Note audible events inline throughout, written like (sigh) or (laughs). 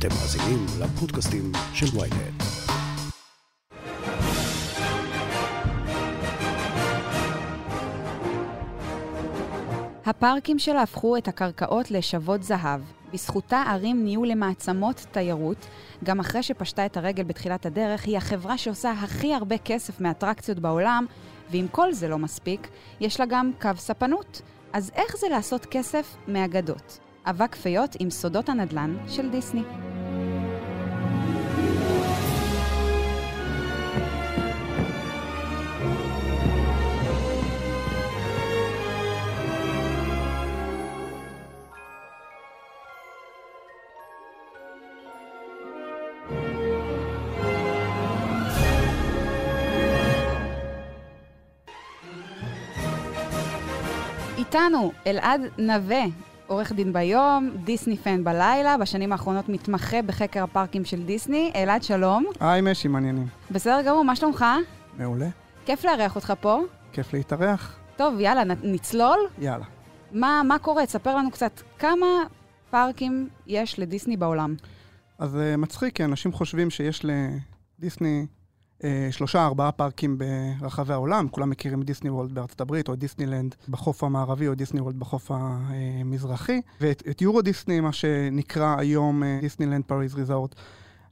אתם מאזינים לפודקאסטים של ויינט. הפארקים שלה הפכו את הקרקעות לשוות זהב. בזכותה ערים נהיו למעצמות תיירות. גם אחרי שפשטה את הרגל בתחילת הדרך, היא החברה שעושה הכי הרבה כסף מאטרקציות בעולם, ואם כל זה לא מספיק, יש לה גם קו ספנות. אז איך זה לעשות כסף מאגדות? אבק פיות עם סודות הנדל"ן של דיסני. איתנו אלעד נווה, עורך דין ביום, דיסני fan בלילה, בשנים האחרונות מתמחה בחקר הפארקים של דיסני. אלעד, שלום. היי, משי, מה העניינים. בסדר גמור, מה שלומך? מעולה. כיף לארח אותך פה. כיף להתארח. טוב, יאללה, נצלול. יאללה. מה, מה קורה? תספר לנו קצת, כמה פארקים יש לדיסני בעולם? אז אה, מצחיק, כי אנשים חושבים שיש לדיסני שלושה, ארבעה פארקים ברחבי העולם. כולם מכירים דיסני וולד בארצות הברית, או דיסנילנד בחוף המערבי, או דיסני וולד בחוף המזרחי. ואת את יורו דיסני, מה שנקרא היום אה, דיסנילנד פריז ריזורט.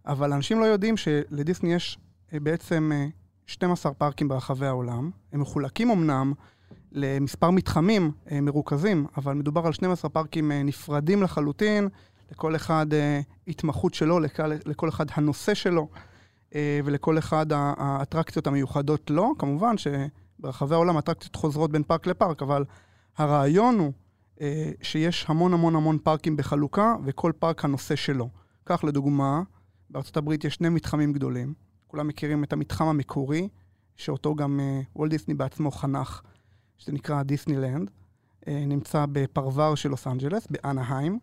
אבל אנשים לא יודעים שלדיסני יש uh, בעצם uh, 12 פארקים ברחבי העולם. הם מחולקים אמנם למספר מתחמים אה, מרוכזים, אבל מדובר על 12 פארקים אה, נפרדים לחלוטין, לכל אחד אה, התמחות שלו, לכל, לכל אחד הנושא שלו, אה, ולכל אחד האטרקציות המיוחדות לו. כמובן שברחבי העולם אטרקציות חוזרות בין פארק לפארק, אבל הרעיון הוא אה, שיש המון המון המון פארקים בחלוקה, וכל פארק הנושא שלו. כך לדוגמה, בארצות הברית יש שני מתחמים גדולים. כולם מכירים את המתחם המקורי, שאותו גם אה, וולט דיסני בעצמו חנך. שזה נקרא דיסנילנד, אה, נמצא בפרבר של לוס אנג'לס, באנהיים, אה,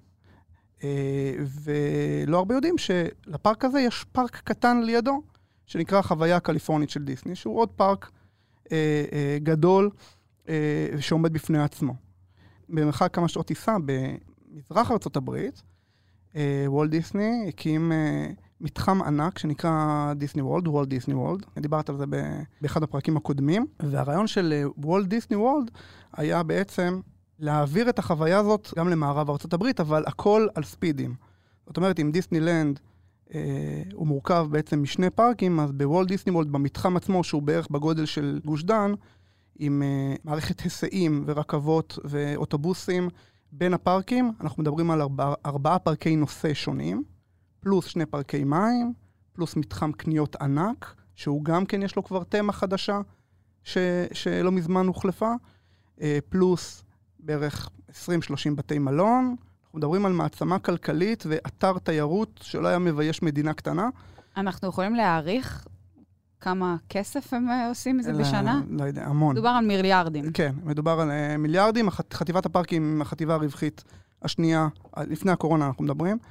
ולא הרבה יודעים שלפארק הזה יש פארק קטן לידו, שנקרא החוויה הקליפורנית של דיסני, שהוא עוד פארק אה, אה, גדול אה, שעומד בפני עצמו. במרחק כמה שעות טיסה במזרח הברית, אה, וולט דיסני הקים אה, מתחם ענק שנקרא דיסני וולד, וולט דיסני וולד. דיברת על זה באחד הפרקים הקודמים. והרעיון של אה, וולט דיסני וולד היה בעצם להעביר את החוויה הזאת גם למערב הברית, אבל הכל על ספידים. זאת אומרת, אם דיסנילנד אה, הוא מורכב בעצם משני פארקים, אז בוולט דיסני וולד, במתחם עצמו, שהוא בערך בגודל של גוש דן, עם אה, מערכת היסעים ורכבות ואוטובוסים בין הפארקים, אנחנו מדברים על ארבע, ארבעה פארקי נושא שונים. פלוס שני פארקי מים, פלוס מתחם קניות ענק, שהוא גם כן יש לו כבר תמה חדשה, ש, שלא מזמן הוחלפה, אה, פלוס בערך 20-30 בתי מלון. אנחנו מדברים על מעצמה כלכלית ואתר תיירות שלא היה מבייש מדינה קטנה. אנחנו יכולים להעריך כמה כסף הם אה, עושים מזה אלא- בשנה? לא יודע, המון. מדובר על מיליארדים. כן, מדובר על אה, מיליארדים. חטיבת הפארקים, החטיבה הרווחית השנייה, אה, לפני הקורונה אנחנו מדברים, אה,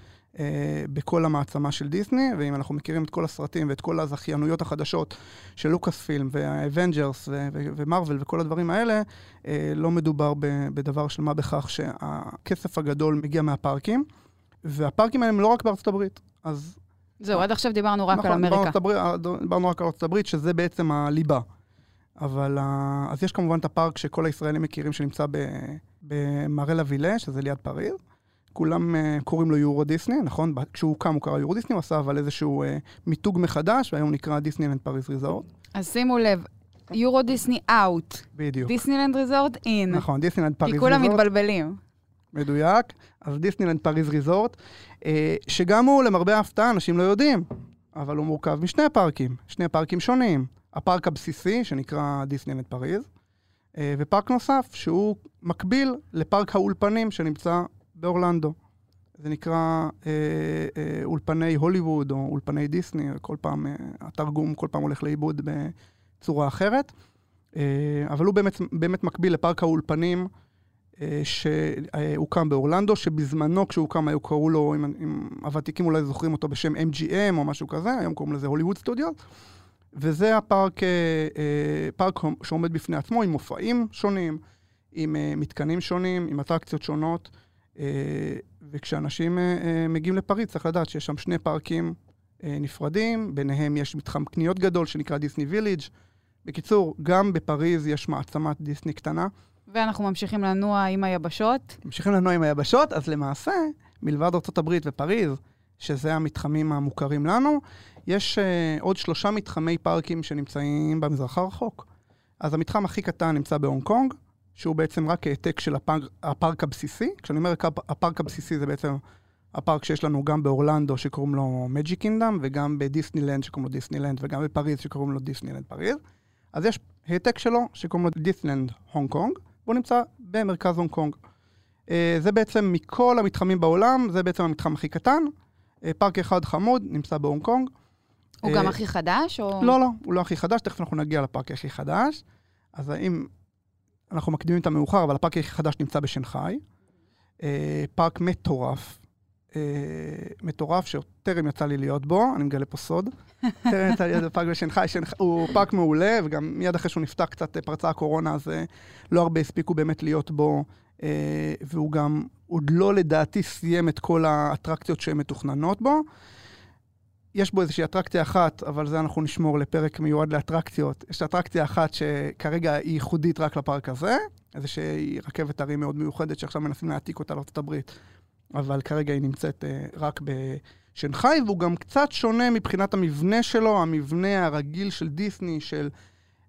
בכל המעצמה של דיסני, ואם אנחנו מכירים את כל הסרטים ואת כל הזכיינויות החדשות של לוקאס פילם והאבנג'רס ומרוויל וכל הדברים האלה, אה, לא מדובר בדבר של מה בכך שהכסף הגדול מגיע מהפארקים, והפארקים האלה הם לא רק בארצות הברית. אז זהו, עד עכשיו דיברנו רק נכון, על אמריקה. בארצות הברית- דיברנו רק על ארצות הברית, שזה בעצם הליבה. אבל אה, אז יש כמובן את הפארק שכל הישראלים מכירים שנמצא במארן לה ואלה, שזה ליד פריז. כולם אה, קוראים לו יורו דיסני, נכון? כשהוא הוקם הוא קרא יורו דיסני, הוא עשה אבל איזשהו אה, מיתוג מחדש, והיום נקרא דיסנילנד פריז Resort. אז שימו לב, יורו דיסני out, בדיוק. דיסנילנד Resort in. נכון, דיסנילנד פריז כי Resort. כולם מתבלבלים. מדויק. אז דיסנילנד פריז Resort, אה, שגם הוא, למרבה ההפתעה, אנשים לא יודעים, אבל הוא מורכב משני פארקים, שני פארקים שונים. הפארק הבסיסי, שנקרא דיסנילנד פריז, אה, ופארק נוסף, שהוא מקביל לפארק האולפנים שנמצא באורלנדו. זה נקרא אה, אה, אולפני הוליווד או אולפני דיסני, כל פעם, אה, התרגום כל פעם הולך לאיבוד בצורה אחרת. אה, אבל הוא באמת, באמת מקביל לפארק האולפנים אה, שהוקם באורלנדו, שבזמנו כשהוקם היו קראו לו, אם, אם הוותיקים אולי זוכרים אותו בשם MGM או משהו כזה, היום קוראים לזה הוליווד סטודיו. וזה הפארק, אה, אה, פארק שעומד בפני עצמו עם מופעים שונים, עם אה, מתקנים שונים, עם אטרקציות שונות. אה, וכשאנשים אה, אה, מגיעים לפריז, צריך לדעת שיש שם שני פארקים נפרדים, ביניהם יש מתחם קניות גדול שנקרא דיסני ויליג'. בקיצור, גם בפריז יש מעצמת דיסני קטנה. ואנחנו ממשיכים לנוע עם היבשות. ממשיכים לנוע עם היבשות, אז למעשה, מלבד ארה"ב ופריז, שזה המתחמים המוכרים לנו, יש אה, עוד שלושה מתחמי פארקים שנמצאים במזרח הרחוק. אז המתחם הכי קטן נמצא בהונג קונג, שהוא בעצם רק העתק של הפארק, הפארק הבסיסי. כשאני אומר הפארק הבסיסי זה בעצם הפארק שיש לנו גם באורלנדו שקוראים לו Magic Kingdom, וגם בדיסנילנד שקוראים לו דיסנילנד, וגם בפריז שקוראים לו דיסנילנד פריז. אז יש העתק שלו שקוראים לו דיסנילנד הונג קונג, והוא נמצא במרכז הונג קונג. אה, זה בעצם מכל המתחמים בעולם, זה בעצם המתחם הכי קטן. אה, פארק אחד חמוד, נמצא בהונג קונג. הוא גם הכי חדש, או... לא, לא, הוא לא הכי חדש, תכף אנחנו נגיע לפארק הכי חדש. אז האם... אנחנו מקדימים את המאוחר, אבל הפארק הכי חדש נמצא בשנגחאי. אה, פארק מטורף. אה, מטורף שטרם יצא לי להיות בו, אני מגלה פה סוד. (laughs) טרם יצא לי להיות בפארק בשנגחאי, הוא פארק מעולה, וגם מיד אחרי שהוא נפתח קצת פרצה הקורונה, אז לא הרבה הספיקו באמת להיות בו, והוא גם עוד לא לדעתי סיים את כל האטרקציות שהן מתוכננות בו. יש בו איזושהי אטרקציה אחת, אבל זה אנחנו נשמור לפרק מיועד לאטרקציות. יש אטרקציה אחת שכרגע היא ייחודית רק לפארק הזה, איזושהי רכבת הרים מאוד מיוחדת שעכשיו מנסים להעתיק אותה לארצות הברית, אבל כרגע היא נמצאת uh, רק בשנגחאי, והוא גם קצת שונה מבחינת המבנה שלו, המבנה הרגיל של דיסני, של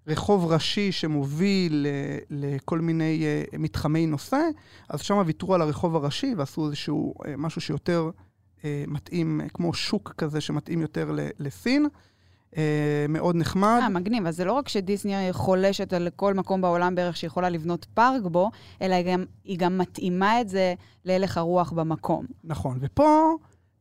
רחוב ראשי שמוביל uh, לכל מיני uh, מתחמי נושא, אז שם ויתרו על הרחוב הראשי ועשו איזשהו uh, משהו שיותר... אה, מתאים, כמו שוק כזה שמתאים יותר לסין. אה, מאוד נחמד. אה, מגניב. אז זה לא רק שדיסני חולשת על כל מקום בעולם בערך שיכולה לבנות פארק בו, אלא היא גם, היא גם מתאימה את זה להלך הרוח במקום. נכון. ופה,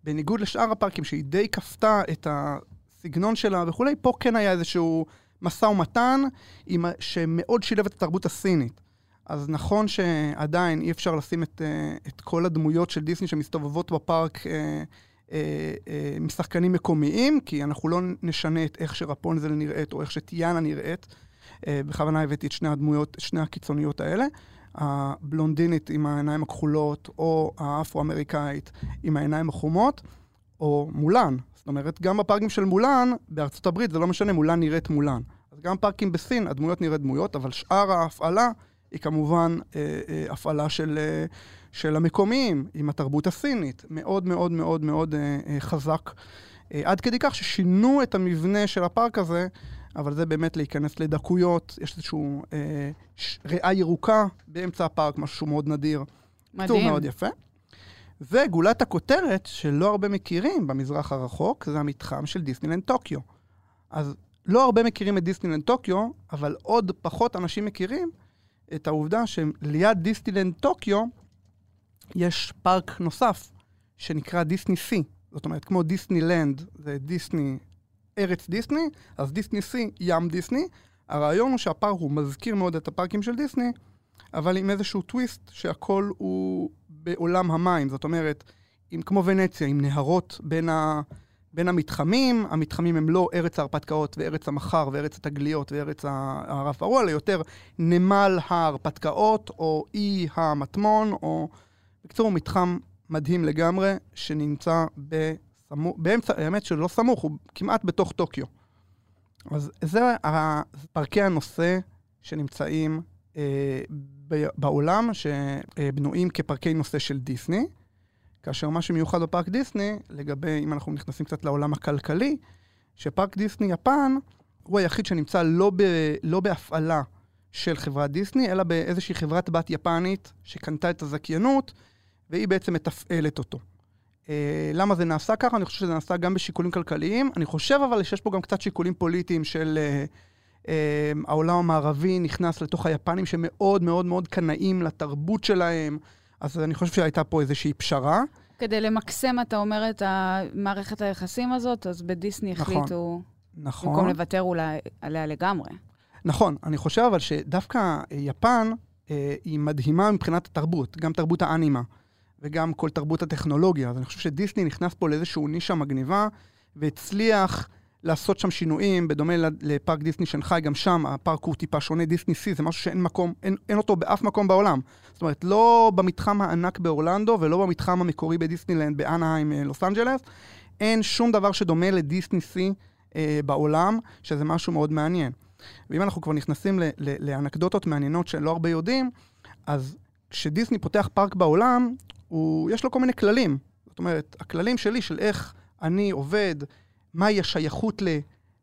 בניגוד לשאר הפארקים, שהיא די כפתה את הסגנון שלה וכולי, פה כן היה איזשהו משא ומתן עם, שמאוד שילב את התרבות הסינית. אז נכון שעדיין אי אפשר לשים את, אה, את כל הדמויות של דיסני שמסתובבות בפארק אה, אה, אה, משחקנים מקומיים, כי אנחנו לא נשנה את איך שרפונזל נראית או איך שטיאנה נראית. אה, בכוונה הבאתי את שני הדמויות, שני הקיצוניות האלה. הבלונדינית עם העיניים הכחולות, או האפרו-אמריקאית עם העיניים החומות, או מולן. זאת אומרת, גם בפארקים של מולן, בארצות הברית, זה לא משנה, מולן נראית מולן. אז גם פארקים בסין, הדמויות נראית דמויות, אבל שאר ההפעלה היא כמובן אה, אה, הפעלה של, אה, של המקומיים, עם התרבות הסינית. מאוד מאוד מאוד מאוד אה, אה, חזק. אה, עד כדי כך ששינו את המבנה של הפארק הזה, אבל זה באמת להיכנס לדקויות. יש איזושהי אה, ריאה ירוקה באמצע הפארק, משהו שהוא מאוד נדיר. מדהים. בקיצור מאוד יפה. וגולת הכותרת, שלא הרבה מכירים במזרח הרחוק, זה המתחם של דיסנילנד טוקיו. אז לא הרבה מכירים את דיסנילנד טוקיו, אבל עוד פחות אנשים מכירים את העובדה שליד דיסנילנד טוקיו יש פארק נוסף שנקרא דיסני סי. זאת אומרת, כמו דיסנילנד זה דיסני, ארץ דיסני, אז דיסני סי, ים דיסני. הרעיון הוא שהפארק הוא מזכיר מאוד את הפארקים של דיסני, אבל עם איזשהו טוויסט שהכל הוא בעולם המים. זאת אומרת, עם, כמו ונציה, עם נהרות בין ה... בין המתחמים, המתחמים הם לא ארץ ההרפתקאות וארץ המחר וארץ התגליות וארץ הרף הרוע, אלא יותר נמל ההרפתקאות או אי המטמון, או בקיצור, מתחם מדהים לגמרי, שנמצא בסמוך, באמצע, האמת שלא סמוך, הוא כמעט בתוך טוקיו. אז זה פרקי הנושא שנמצאים אה, בעולם, שבנויים כפרקי נושא של דיסני. כאשר מה שמיוחד בפארק דיסני, לגבי, אם אנחנו נכנסים קצת לעולם הכלכלי, שפארק דיסני יפן הוא היחיד שנמצא לא, ב, לא בהפעלה של חברת דיסני, אלא באיזושהי חברת בת יפנית שקנתה את הזכיינות, והיא בעצם מתפעלת אותו. אה, למה זה נעשה ככה? אני חושב שזה נעשה גם בשיקולים כלכליים. אני חושב אבל שיש פה גם קצת שיקולים פוליטיים של אה, אה, העולם המערבי נכנס לתוך היפנים שמאוד מאוד מאוד קנאים לתרבות שלהם. אז אני חושב שהייתה פה איזושהי פשרה. כדי למקסם, אתה אומר, את מערכת היחסים הזאת, אז בדיסני נכון, החליטו, נכון. במקום לוותר אולי עליה לגמרי. נכון, אני חושב אבל שדווקא יפן אה, היא מדהימה מבחינת התרבות, גם תרבות האנימה וגם כל תרבות הטכנולוגיה. אז אני חושב שדיסני נכנס פה לאיזושהי נישה מגניבה והצליח לעשות שם שינויים, בדומה לפארק דיסני שנגחאי, גם שם הפארק הוא טיפה שונה, דיסני סי, זה משהו שאין מקום, אין, אין אותו באף מקום בעולם. זאת אומרת, לא במתחם הענק באורלנדו ולא במתחם המקורי בדיסנילנד באנהיים, אה, לוס אנג'לס, אין שום דבר שדומה לדיסני סי אה, בעולם, שזה משהו מאוד מעניין. ואם אנחנו כבר נכנסים ל- ל- לאנקדוטות מעניינות שלא הרבה יודעים, אז כשדיסני פותח פארק בעולם, הוא, יש לו כל מיני כללים. זאת אומרת, הכללים שלי של איך אני עובד, מהי השייכות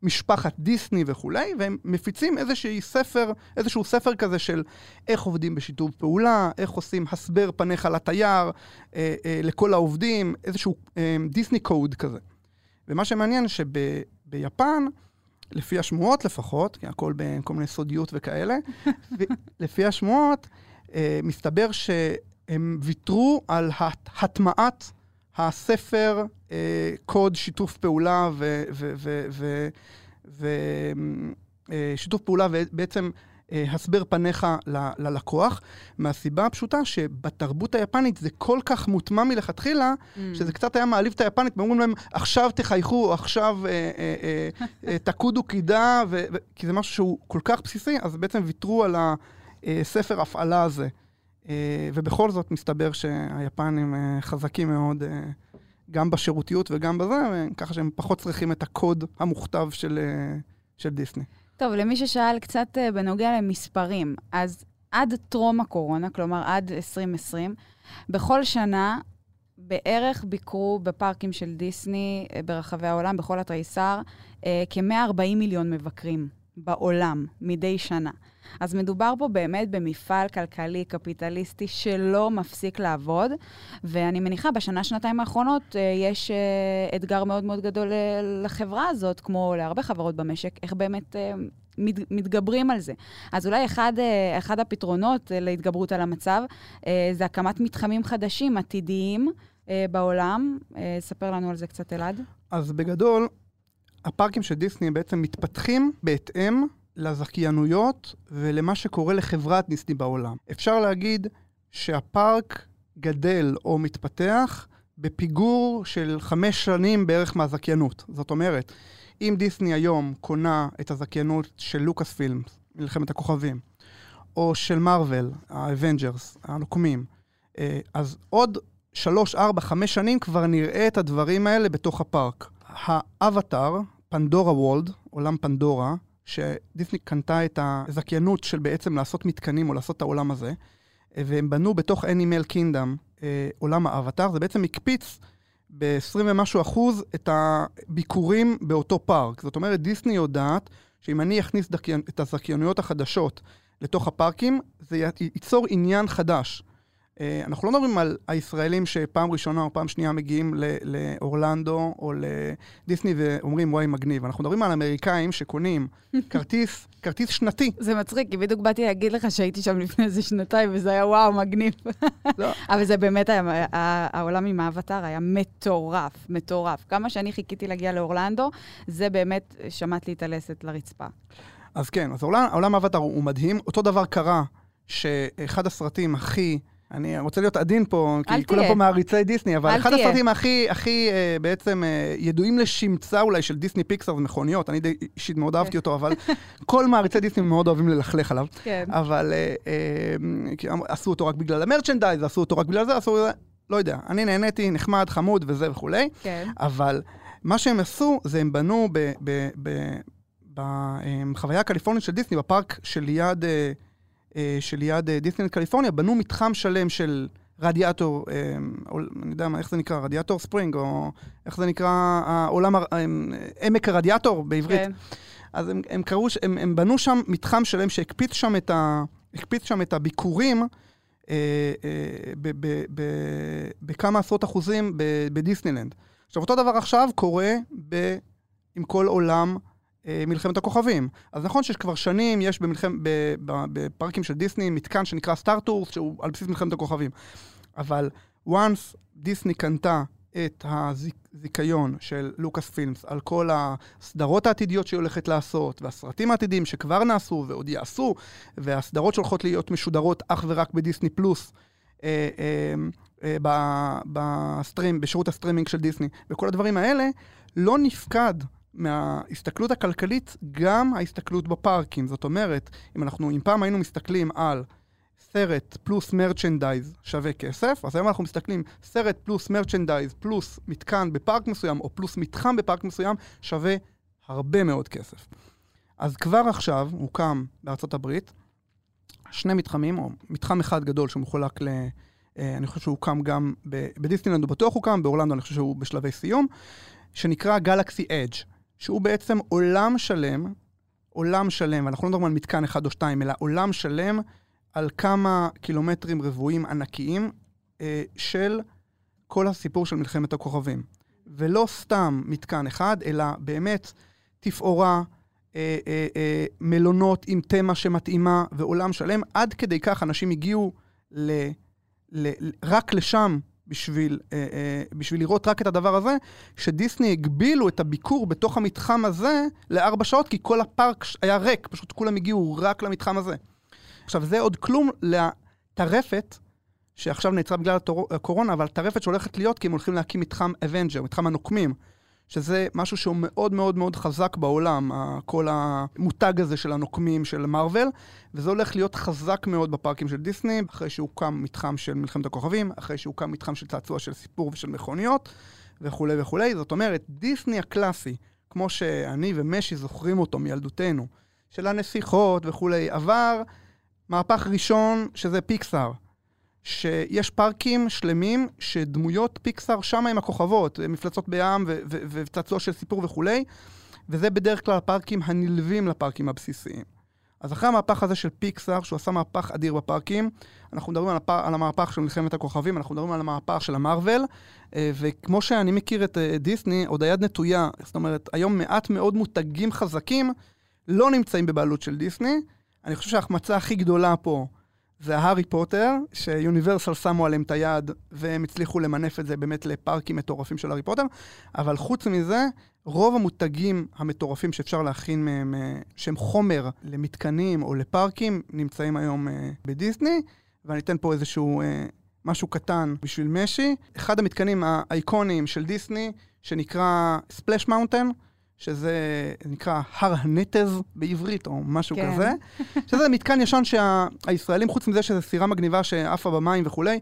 למשפחת דיסני וכולי, והם מפיצים איזשהו ספר, איזשהו ספר כזה של איך עובדים בשיתוף פעולה, איך עושים הסבר פניך לתייר, אה, אה, לכל העובדים, איזשהו אה, דיסני קוד כזה. ומה שמעניין שביפן, לפי השמועות לפחות, כי הכל בכל מיני סודיות וכאלה, (laughs) לפי השמועות, אה, מסתבר שהם ויתרו על הט- הטמעת הספר אה, קוד שיתוף פעולה ושיתוף פעולה ובעצם אה, הסבר פניך ל- ללקוח, מהסיבה הפשוטה שבתרבות היפנית זה כל כך מוטמע מלכתחילה, Mm. שזה קצת היה מעליב את היפנית, ואומרים להם, עכשיו תחייכו, עכשיו אה, אה, אה, אה, (laughs) תקודו קידה, ו- ו- כי זה משהו שהוא כל כך בסיסי, אז בעצם ויתרו על הספר הפעלה הזה. אה, ובכל זאת מסתבר שהיפנים אה, חזקים מאוד, אה, גם בשירותיות וגם בזה, ככה שהם פחות צריכים את הקוד המוכתב של, של דיסני. טוב, למי ששאל קצת בנוגע למספרים, אז עד טרום הקורונה, כלומר עד 2020, בכל שנה בערך ביקרו בפארקים של דיסני ברחבי העולם, בכל התריסר, אה, כ-140 מיליון מבקרים בעולם מדי שנה. אז מדובר פה באמת במפעל כלכלי קפיטליסטי שלא מפסיק לעבוד, ואני מניחה בשנה-שנתיים האחרונות אה, יש אה, אתגר מאוד מאוד גדול אה, לחברה הזאת, כמו להרבה חברות במשק, איך באמת מת, מתגברים על זה. אז אולי אחד, אחד הפתרונות להתגברות על המצב זה הקמת מתחמים חדשים, עתידיים, בעולם. ספר לנו על זה קצת, אלעד. אז בגדול, הפארקים של דיסני בעצם מתפתחים בהתאם לזכיינויות ולמה שקורה לחברת דיסני בעולם. אפשר להגיד שהפארק גדל או מתפתח בפיגור של חמש שנים בערך מהזכיינות. זאת אומרת, אם דיסני היום קונה את הזכיינות של Lucas Films, מלחמת הכוכבים, או של מארוול, ה Avengers, הנוקמים, אה, אז עוד שלוש, ארבע, חמש שנים כבר נראה את הדברים האלה בתוך הפארק. האבטאר, Pandora World, עולם פנדורה, שדיסני קנתה את הזכיינות של בעצם לעשות מתקנים או לעשות את העולם הזה, והם בנו בתוך Animal Kingdom אה, עולם האבטאר, זה בעצם הקפיץ ב-20 ומשהו אחוז את הביקורים באותו פארק. זאת אומרת, דיסני יודעת שאם אני אכניס דקיין, את הזכיינויות החדשות לתוך הפארקים, זה ייצור עניין חדש. אה, אנחנו לא מדברים על הישראלים שפעם ראשונה או פעם שנייה מגיעים לאורלנדו או לדיסני ואומרים וואי מגניב. אנחנו מדברים על אמריקאים שקונים (laughs) כרטיס, כרטיס שנתי. זה מצחיק, כי בדיוק באתי להגיד לך שהייתי שם לפני איזה שנתיים, וזה היה וואו, מגניב. לא. (laughs) אבל זה באמת היה, העולם עם האבטר היה מטורף, מטורף. כמה שאני חיכיתי להגיע לאורלנדו, זה באמת שמט לי את הלסת לרצפה. אז כן, אז העולם, העולם האבטר הוא הוא מדהים. אותו דבר קרה שאחד הסרטים הכי... אני רוצה להיות עדין פה, כי כולם. פה מעריצי דיסני, אבל אחד תהיה. הסרטים הכי, הכי אה, בעצם אה, ידועים לשמצה אולי של דיסני פיקסר זה מכוניות, אני די אישית מאוד אהבתי אותו, אבל כל מעריצי דיסני מאוד אוהבים ללכלך עליו. כן. אבל אה, אה, עשו אותו רק בגלל המרצ'נדייז, עשו אותו רק בגלל זה, עשו... לא יודע, אני נהניתי, נחמד, חמוד וזה וכולי. כן. אבל מה שהם עשו, זה הם בנו ב- ב- ב- בחוויה הקליפורנית של דיסני, בפארק שליד, אה, אה, שליד אה, דיסנילנד קליפורניה, בנו מתחם שלם של רדיאטור, אה, או- אני יודע מה, איך זה נקרא, רדיאטור ספרינג, או איך זה נקרא, העולם, אה, עמק הרדיאטור בעברית. כן. אז הם, הם קראו, הם, הם בנו שם מתחם שלם שהקפיץ שם את, ה, הקפיץ שם את הביקורים אה, אה, בכמה עשרות אחוזים בדיסנילנד. עכשיו, אותו דבר עכשיו קורה ב, עם כל עולם אה, מלחמת הכוכבים. אז נכון שכבר שנים יש במלחם, ב, ב, בפארקים של דיסני מתקן שנקרא Star Tours, שהוא על בסיס מלחמת הכוכבים. אבל once דיסני קנתה את הזיכיון של Lucas Films על כל הסדרות העתידיות שהיא הולכת לעשות, והסרטים העתידיים שכבר נעשו ועוד יעשו, והסדרות שהולכות להיות משודרות אך ורק בדיסני פלוס, אה, אה, אה, ב stream, בשירות הסטרימינג של דיסני, וכל הדברים האלה, לא נפקד מההסתכלות הכלכלית, גם ההסתכלות בפארקים. זאת אומרת, אם אנחנו, אם פעם היינו מסתכלים על סרט פלוס merchandise שווה כסף, אז היום אנחנו מסתכלים סרט פלוס merchandise פלוס מתקן בפארק מסוים, או פלוס מתחם בפארק מסוים, שווה הרבה מאוד כסף. אז כבר עכשיו הוקם בארצות הברית שני מתחמים, או מתחם אחד גדול שמחולק ל... אה, אני חושב שהוא הוקם גם בדיסנילנד, הוא בטוח הוקם, באורלנדו אני חושב שהוא בשלבי סיום, שנקרא גלקסי אדג', שהוא בעצם עולם שלם, עולם שלם, ואנחנו לא מדברים על מתקן אחד או שתיים, אלא עולם שלם על כמה קילומטרים רבועים ענקיים אה, של כל הסיפור של מלחמת הכוכבים. ולא סתם מתקן אחד, אלא באמת תפאורה, אה, אה, אה, מלונות עם תמה שמתאימה ועולם שלם. עד כדי כך אנשים הגיעו ל, ל, רק לשם בשביל, אה, אה, בשביל לראות רק את הדבר הזה, שדיסני הגבילו את הביקור בתוך המתחם הזה לארבע שעות, כי כל הפארק היה ריק, פשוט כולם הגיעו רק למתחם הזה. עכשיו, זה עוד כלום לטרפת, שעכשיו נעצרה בגלל הקורונה, אבל טרפת שהולכת להיות כי הם הולכים להקים מתחם Avenger, מתחם הנוקמים. שזה משהו שהוא מאוד מאוד מאוד חזק בעולם, כל המותג הזה של הנוקמים של מארוול, וזה הולך להיות חזק מאוד בפארקים של דיסני, אחרי שהוקם מתחם של מלחמת הכוכבים, אחרי שהוקם מתחם של צעצוע של סיפור ושל מכוניות, וכולי וכולי. זאת אומרת, דיסני הקלאסי, כמו שאני ומשי זוכרים אותו מילדותנו, של הנסיכות וכולי, עבר מהפך ראשון שזה פיקסאר. שיש פארקים שלמים שדמויות פיקסאר שם עם הכוכבות, מפלצות בים וצעצוע של סיפור וכולי, וזה בדרך כלל הפארקים הנלווים לפארקים הבסיסיים. אז אחרי המהפך הזה של פיקסאר, שהוא עשה מהפך אדיר בפארקים, אנחנו מדברים על, הפ... על המהפך של מלחמת הכוכבים, אנחנו מדברים על המהפך של המרוויל, אה, וכמו שאני מכיר את אה, דיסני, עוד היד נטויה. זאת אומרת, היום מעט מאוד מותגים חזקים לא נמצאים בבעלות של דיסני. אני חושב שההחמצה הכי גדולה פה זה ההארי פוטר, שיוניברסל שמו עליהם את היד, והם הצליחו למנף את זה באמת לפארקים מטורפים של הארי פוטר, אבל חוץ מזה, רוב המותגים המטורפים שאפשר להכין מהם, אה, שהם חומר למתקנים או לפארקים, נמצאים היום אה, בדיסני, ואני אתן פה איזשהו אה, משהו קטן בשביל משי. אחד המתקנים האייקוניים של דיסני, שנקרא Splash Mountain, שזה נקרא הר הנתז בעברית, או משהו כן. כזה, (laughs) שזה מתקן ישן שהישראלים, חוץ מזה שזו סירה מגניבה שעפה במים וכולי,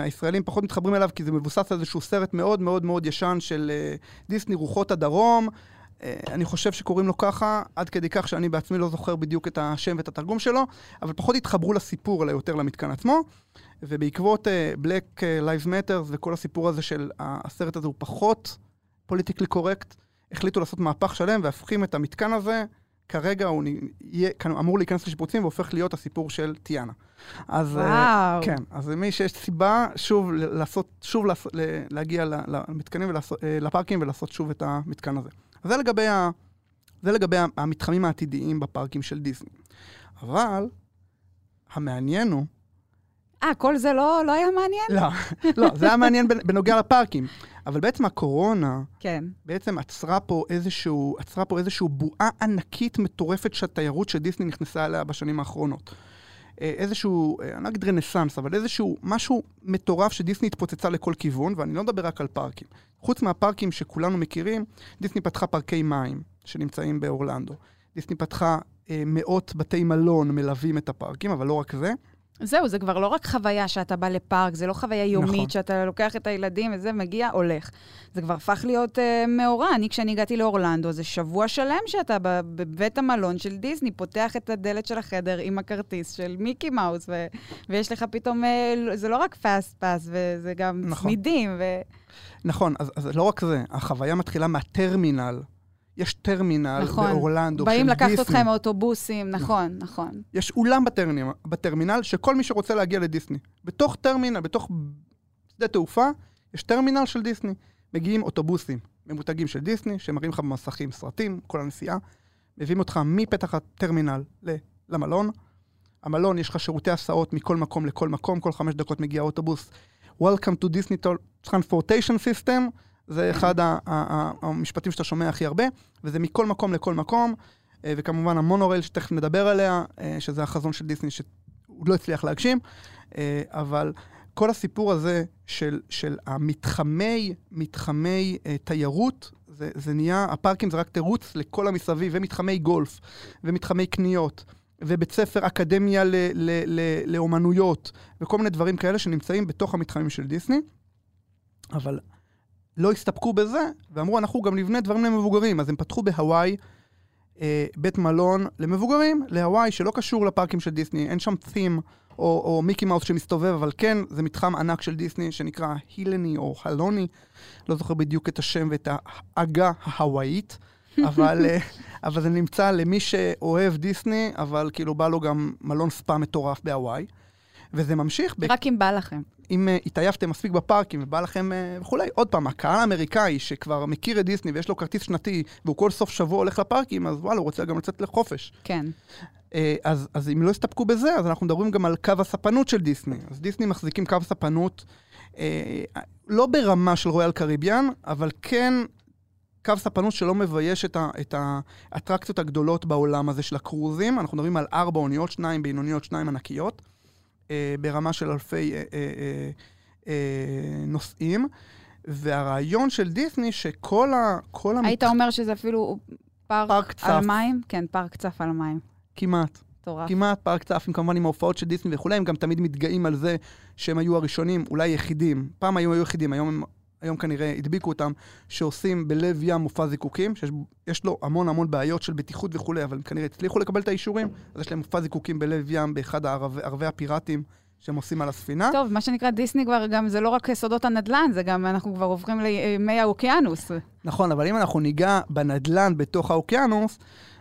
הישראלים פחות מתחברים אליו כי זה מבוסס על איזשהו סרט מאוד מאוד מאוד ישן של אה, דיסני רוחות הדרום. אה, אני חושב שקוראים לו ככה, עד כדי כך שאני בעצמי לא זוכר בדיוק את השם ואת התרגום שלו, אבל פחות התחברו לסיפור, אלא יותר למתקן עצמו. ובעקבות uh, Black Lives Matter וכל הסיפור הזה של הסרט הזה הוא פחות פוליטיקלי קורקט, החליטו לעשות מהפך שלם והפכים את המתקן הזה, כרגע הוא יהיה, אמור להיכנס לשיפוצים והופך להיות הסיפור של טיאנה. אז, אה, וואו. כן, אז מי שיש סיבה שוב לעשות, שוב לעשות, להגיע למתקנים, ולעשות, אה, לפארקים ולעשות שוב את המתקן הזה. אז זה לגבי, ה, זה לגבי המתחמים העתידיים בפארקים של דיסני. אבל המעניין הוא... אה, כל זה לא, לא היה מעניין? לא, לא, זה היה מעניין בנוגע לפארקים. אבל בעצם הקורונה, כן. בעצם עצרה פה איזשהו, עצרה פה איזשהו בועה ענקית מטורפת של תיירות שדיסני נכנסה אליה בשנים האחרונות. אה, איזשהו, אה, אני לא אגיד רנסאנס, אבל איזשהו משהו מטורף שדיסני התפוצצה לכל כיוון, ואני לא מדבר רק על פארקים. חוץ מהפארקים שכולנו מכירים, דיסני פתחה פארקי מים שנמצאים באורלנדו. דיסני פתחה אה, מאות בתי מלון מלווים את הפארקים, אבל לא רק זה. זהו, זה כבר לא רק חוויה שאתה בא לפארק, זה לא חוויה יומית נכון. שאתה לוקח את הילדים וזה, מגיע, הולך. זה כבר הפך להיות uh, מאורע. אני, כשאני הגעתי לאורלנדו, זה שבוע שלם שאתה בבית המלון של דיסני, פותח את הדלת של החדר עם הכרטיס של מיקי מאוס, ו- ויש לך פתאום, uh, זה לא רק פאסט פאס, וזה גם נכון. צמידים. ו... נכון, אז, אז לא רק זה, החוויה מתחילה מהטרמינל יש טרמינל נכון. באורלנדו באים לקחת אותך עם האוטובוסים, נכון, נכון. יש אולם בטרמינל, בטרמינל שכל מי שרוצה להגיע לדיסני. בתוך טרמינל, בתוך שדה תעופה, יש טרמינל של דיסני. מגיעים אוטובוסים ממותגים של דיסני, שמראים לך במסכים סרטים, כל הנסיעה. מביאים אותך מפתח הטרמינל למלון. המלון, יש לך שירותי הסעות מכל מקום לכל מקום, כל חמש דקות מגיע אוטובוס. Welcome to Disney Transportation System. זה אחד המשפטים שאתה שומע הכי הרבה, וזה מכל מקום לכל מקום, אה, וכמובן המונורייל שתכף נדבר עליה, אה, שזה החזון של דיסני שהוא לא הצליח להגשים, אה, אבל כל הסיפור הזה של, של המתחמי, מתחמי תיירות, זה, זה נהיה, הפארקים זה רק תירוץ לכל המסביב, ומתחמי גולף, ומתחמי קניות, ובית ספר, אקדמיה ל, ל, ל, לאומנויות, וכל מיני דברים כאלה שנמצאים בתוך המתחמים של דיסני. אבל לא הסתפקו בזה, ואמרו, אנחנו גם נבנה דברים למבוגרים. אז הם פתחו בהוואי אה, בית מלון למבוגרים, להוואי, שלא קשור לפארקים של דיסני, אין שם תים או, או מיקי מאוס שמסתובב, אבל כן, זה מתחם ענק של דיסני שנקרא הילני או הלוני, לא זוכר בדיוק את השם ואת העגה ההוואית, (laughs) אבל, אה, אבל זה נמצא למי שאוהב דיסני, אבל כאילו בא לו גם מלון ספא מטורף בהוואי. וזה ממשיך. רק ב... אם בא לכם. אם uh, התעייפתם מספיק בפארקים ובא לכם uh, וכולי, עוד פעם, הקהל האמריקאי שכבר מכיר את דיסני ויש לו כרטיס שנתי והוא כל סוף שבוע הולך לפארקים, אז וואלה, הוא רוצה גם לצאת לחופש. כן. Uh, אז, אז אם לא הסתפקו בזה, אז אנחנו מדברים גם על קו הספנות של דיסני. אז דיסני מחזיקים קו ספנות uh, לא ברמה של רויאל קריביאן, אבל כן קו ספנות שלא מבייש את, ה, את האטרקציות הגדולות בעולם הזה של הקרוזים. אנחנו מדברים על ארבע אוניות, שניים בינוניות, שניים ענקיות. אה, ברמה של אלפי אה, אה, נוסעים. והרעיון של דיסני, שכל ה... כל המת... היית אומר שזה אפילו פארק, פארק צף. על מים? כן, פארק צף על מים. כמעט. מטורף. כמעט פארק צף, כמובן עם ההופעות של דיסני וכולי, הם גם תמיד מתגאים על זה שהם היו הראשונים, אולי יחידים. פעם היו, היו יחידים, היום הם היום כנראה הדביקו אותם, שעושים בלב ים מופע זיקוקים, שיש לו המון המון בעיות של בטיחות וכולי, אבל כנראה הצליחו לקבל את האישורים, אז יש להם מופע זיקוקים בלב ים באחד ערבי הפיראטים. שהם עושים על הספינה. טוב, מה שנקרא דיסני כבר גם, זה לא רק סודות הנדל"ן, זה גם, אנחנו כבר עוברים לימי האוקיינוס. נכון, אבל אם אנחנו ניגע בנדל"ן בתוך האוקיינוס,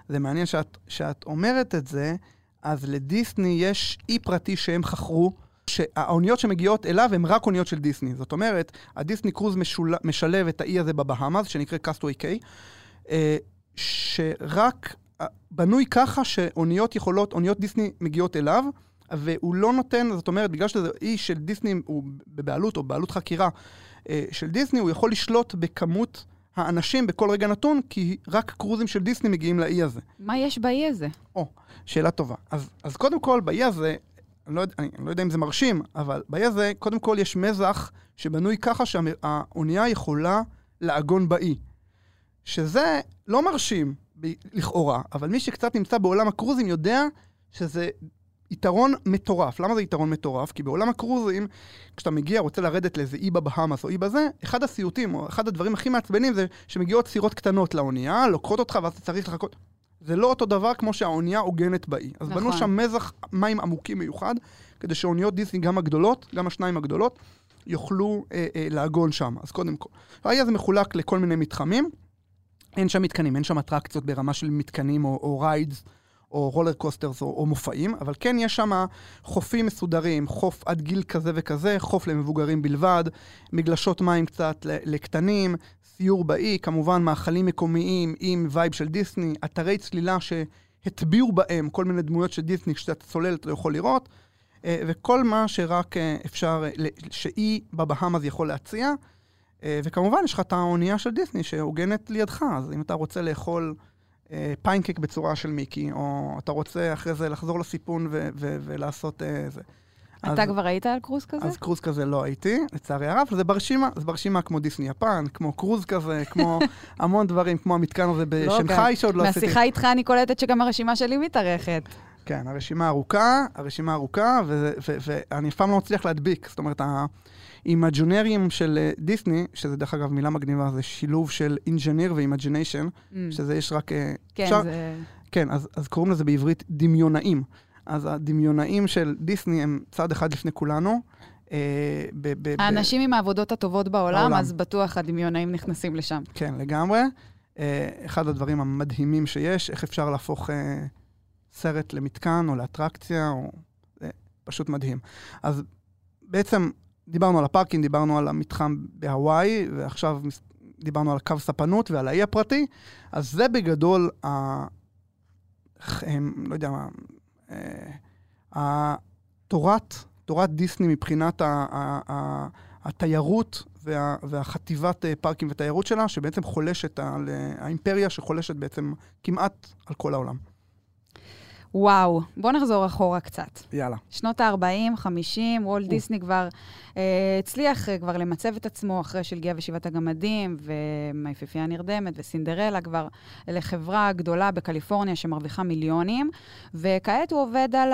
זה מעניין שאת, שאת אומרת את זה, אז לדיסני יש אי פרטי שהם חכרו, שהאוניות שמגיעות אליו הן רק אוניות של דיסני. זאת אומרת, ה Disney Cruise משול... משלב את האי הזה בבהאמאס, שנקרא Castaway Cay, אה, שרק אה, בנוי ככה שאוניות יכולות, אוניות דיסני מגיעות אליו, והוא לא נותן, זאת אומרת, בגלל שזה אי של דיסני, הוא בבעלות או בעלות חקירה אה, של דיסני, הוא יכול לשלוט בכמות האנשים בכל רגע נתון, כי רק קרוזים של דיסני מגיעים לאי הזה. מה יש באי הזה? או, שאלה טובה. אז, אז קודם כל, באי הזה, אני לא, אני, אני לא יודע אם זה מרשים, אבל באי הזה, קודם כל יש מזח שבנוי ככה שהאונייה יכולה לעגון באי. שזה לא מרשים ב- לכאורה, אבל מי שקצת נמצא בעולם הקרוזים יודע שזה יתרון מטורף. למה זה יתרון מטורף? כי בעולם הקרוזים, כשאתה מגיע, רוצה לרדת לאיזה אי בבהאמאס או אי בזה, אחד הסיוטים, או אחד הדברים הכי מעצבנים זה שמגיעות סירות קטנות לאונייה, לוקחות אותך ואז אתה צריך לחכות. זה לא אותו דבר כמו שהאונייה עוגנת באי. אז נכון. בנו שם מזח מים עמוקים מיוחד, כדי שאוניות דיסני, גם הגדולות, גם השניים הגדולות, יוכלו אה, אה, לעגון שם. אז קודם כל. האי הזה מחולק לכל מיני מתחמים. אין שם מתקנים, אין שם אטרקציות ברמה של מתקנים או, או rides. או roller coasters או, או מופעים, אבל כן יש שם חופים מסודרים, חוף עד גיל כזה וכזה, חוף למבוגרים בלבד, מגלשות מים קצת לקטנים, סיור באי, כמובן מאכלים מקומיים עם vibe של דיסני, אתרי צלילה שהטביעו בהם כל מיני דמויות של דיסני, כשאתה צולל אתה יכול לראות, אה, וכל מה שרק אה, אפשר, שאי בבהאמאז יכול להציע. אה, וכמובן, יש לך את האונייה של דיסני שהוגנת לידך, אז אם אתה רוצה לאכול פיינקק בצורה של מיקי, או אתה רוצה אחרי זה לחזור לסיפון ולעשות זה. אתה אז, כבר היית על קרוז כזה? אז קרוז כזה לא הייתי, לצערי הרב, זה ברשימה, זה ברשימה כמו דיסני יפן, כמו קרוז כזה, כמו (laughs) המון דברים, כמו המתקן הזה בשנגחאי לא, שעוד לא עשיתי. מהשיחה איתך אני קולטת שגם הרשימה שלי מתארכת. כן, הרשימה ארוכה, הרשימה ארוכה, ואני אף פעם לא מצליח להדביק. זאת אומרת, אימג'ינירס של אה, דיסני, שזה דרך אגב מילה מגניבה, זה שילוב של engineer ו imagination, mm. שזה יש רק... אה, כן, אפשר, זה... כן, אז, אז קוראים לזה בעברית דמיונאים. אז הדמיונאים של דיסני הם צעד אחד לפני כולנו. אה, ב- ב- האנשים ב- עם העבודות הטובות בעולם, בעולם, אז בטוח הדמיונאים נכנסים לשם. כן, לגמרי. אה, אחד הדברים המדהימים שיש, איך אפשר להפוך אה, סרט למתקן או לאטרקציה, או... זה פשוט מדהים. אז בעצם דיברנו על הפארקינג, דיברנו על המתחם בהוואי, ועכשיו דיברנו על קו ספנות ועל האי הפרטי, אז זה בגדול, ה... הם, לא יודע מה, התורת, תורת דיסני מבחינת התיירות וה, והחטיבת אה, פארקים ותיירות שלה, שבעצם חולשת על, אה, האימפריה שחולשת בעצם כמעט על כל העולם. וואו, בוא נחזור אחורה קצת. יאללה. שנות ה-40, 50, וולט דיסני כבר אה, הצליח אה, כבר למצב את עצמו אחרי שהגיע ושבעת הגמדים, ומהיפיפייה הנרדמת, וסינדרלה כבר לחברה גדולה בקליפורניה שמרוויחה מיליונים, וכעת הוא עובד על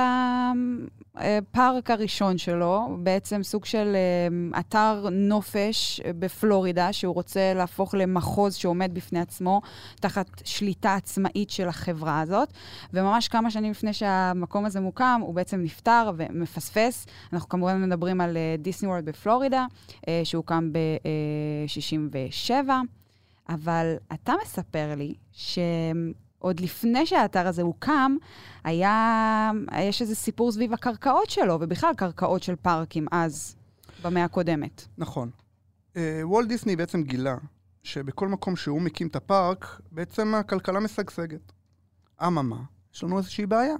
הפארק הראשון שלו, בעצם סוג של אה, אתר נופש בפלורידה, שהוא רוצה להפוך למחוז שעומד בפני עצמו, תחת שליטה עצמאית של החברה הזאת, וממש כמה שנים לפני שהמקום הזה מוקם, הוא בעצם נפטר ומפספס. אנחנו כמובן מדברים על דיסני וורד בפלורידה, אה, שהוקם ב-67, אבל אתה מספר לי שעוד לפני שהאתר הזה הוקם, היה, יש איזה סיפור סביב הקרקעות שלו, ובכלל קרקעות של פארקים אז, במאה הקודמת. נכון. אה, וולט דיסני בעצם גילה שבכל מקום שהוא מקים את הפארק, בעצם הכלכלה משגשגת. אממה, יש לנו איזושהי בעיה.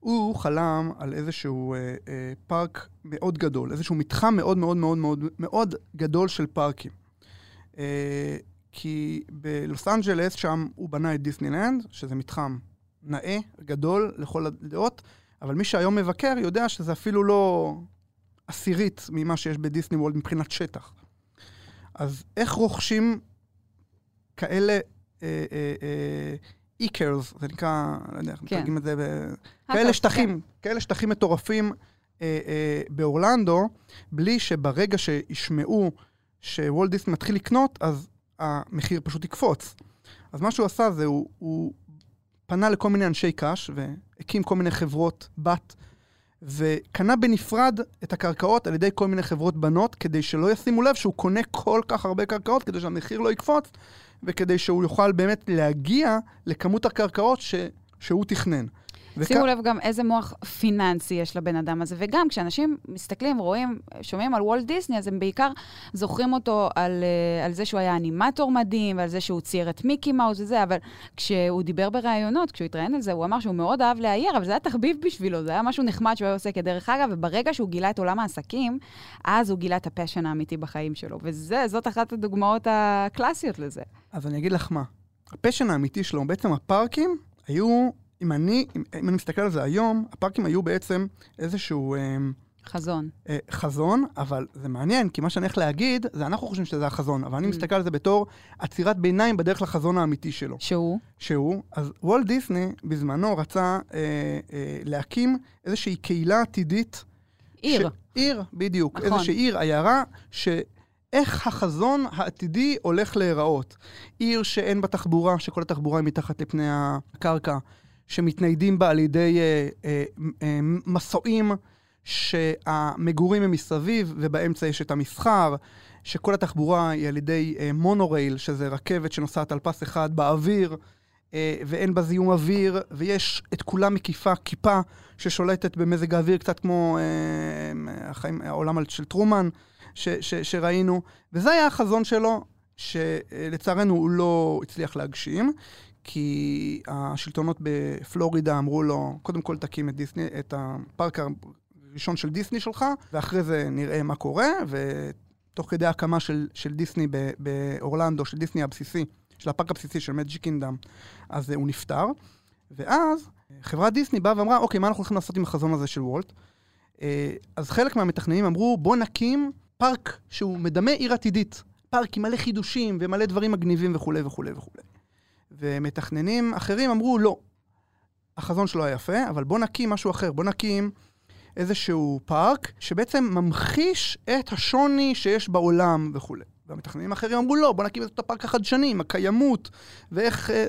הוא חלם על איזשהו אה, אה, פארק מאוד גדול, איזשהו מתחם מאוד מאוד מאוד מאוד מאוד גדול של פארקים. אה, כי בלוס אנג'לס, שם הוא בנה את דיסנילנד, שזה מתחם נאה, גדול, לכל הדעות, אבל מי שהיום מבקר יודע שזה אפילו לא עשירית ממה שיש בדיסני וולד מבחינת שטח. אז איך רוכשים כאלה אה, אה, אה, איקרס, זה נקרא, לא יודע איך כן. מתרגים את זה, ב... כאלה שטחים, כן. כאלה שטחים מטורפים אה, אה, באורלנדו, בלי שברגע שישמעו שוולט דיסני מתחיל לקנות, אז המחיר פשוט יקפוץ. אז מה שהוא עשה זה, הוא, הוא פנה לכל מיני אנשי קש, והקים כל מיני חברות בת, וקנה בנפרד את הקרקעות על ידי כל מיני חברות בנות, כדי שלא ישימו לב שהוא קונה כל כך הרבה קרקעות, כדי שהמחיר לא יקפוץ, וכדי שהוא יוכל באמת להגיע לכמות הקרקעות ש, שהוא תכנן. שימו וכ... לב גם איזה מוח פיננסי יש לבן אדם הזה, וגם כשאנשים מסתכלים, רואים, שומעים על וולט דיסני, אז הם בעיקר זוכרים אותו על, uh, על זה שהוא היה אנימטור מדהים, ועל זה שהוא צייר את מיקי מאוס וזה, אבל כשהוא דיבר בראיונות, כשהוא התראיין על זה, הוא אמר שהוא מאוד אהב לאייר, אבל זה היה תחביב בשבילו, זה היה משהו נחמד שהוא היה עושה כדרך אגב, וברגע שהוא גילה את עולם העסקים, אז הוא גילה את ה passion האמיתי בחיים שלו, וזאת אחת הדוגמאות הקלאסיות לזה. אז אני אגיד לך מה, ה passion האמיתי שלו, בעצם הפארקים היו אם אני, אם, אם אני מסתכל על זה היום, הפארקים היו בעצם איזשהו... אה, חזון. אה, חזון, אבל זה מעניין, כי מה שאני הולך להגיד, זה אנחנו חושבים שזה החזון, אבל אני mm. מסתכל על זה בתור עצירת ביניים בדרך לחזון האמיתי שלו. שהוא? שהוא. אז וולט דיסני בזמנו רצה אה, אה, להקים איזושהי קהילה עתידית. עיר. ש... עיר, בדיוק. נכון. איזושהי עיר, עיירה, ש... איך החזון העתידי הולך להיראות. עיר שאין בה תחבורה, שכל התחבורה היא מתחת לפני הקרקע. שמתניידים בה על ידי אה, אה, אה, מסועים שהמגורים הם מסביב ובאמצע יש את המסחר, שכל התחבורה היא על ידי אה, מונורייל, שזה רכבת שנוסעת על פס אחד באוויר. אה, ואין בה זיהום אוויר, ויש את כולה מקיפה כיפה ששולטת במזג האוויר, קצת כמו אה, החיים, העולם של טרומן ש, ש, שראינו. וזה היה החזון שלו, שלצערנו הוא לא הצליח להגשים, כי השלטונות בפלורידה אמרו לו, קודם כל תקים את דיסני, את הפארק הראשון של דיסני שלך, ואחרי זה נראה מה קורה, ותוך כדי הקמה של, של דיסני באורלנדו, של דיסני הבסיסי, של הפארק הבסיסי של מג'י קינדאם, אז הוא נפטר. ואז חברת דיסני באה ואמרה, אוקיי, מה אנחנו הולכים לעשות עם החזון הזה של וולט? אה, אז חלק מהמתכננים אמרו, בוא נקים פארק שהוא מדמה עיר עתידית. פארק עם מלא חידושים ומלא דברים מגניבים וכולי וכולי וכולי. ומתכננים אחרים אמרו, לא, החזון שלו היה יפה, אבל בוא נקים משהו אחר, בוא נקים איזשהו פארק שבעצם ממחיש את השוני שיש בעולם וכולי. והמתכננים האחרים אמרו, לא, בוא נקים את הפארק החדשני, עם הקיימות, ואיך... אה,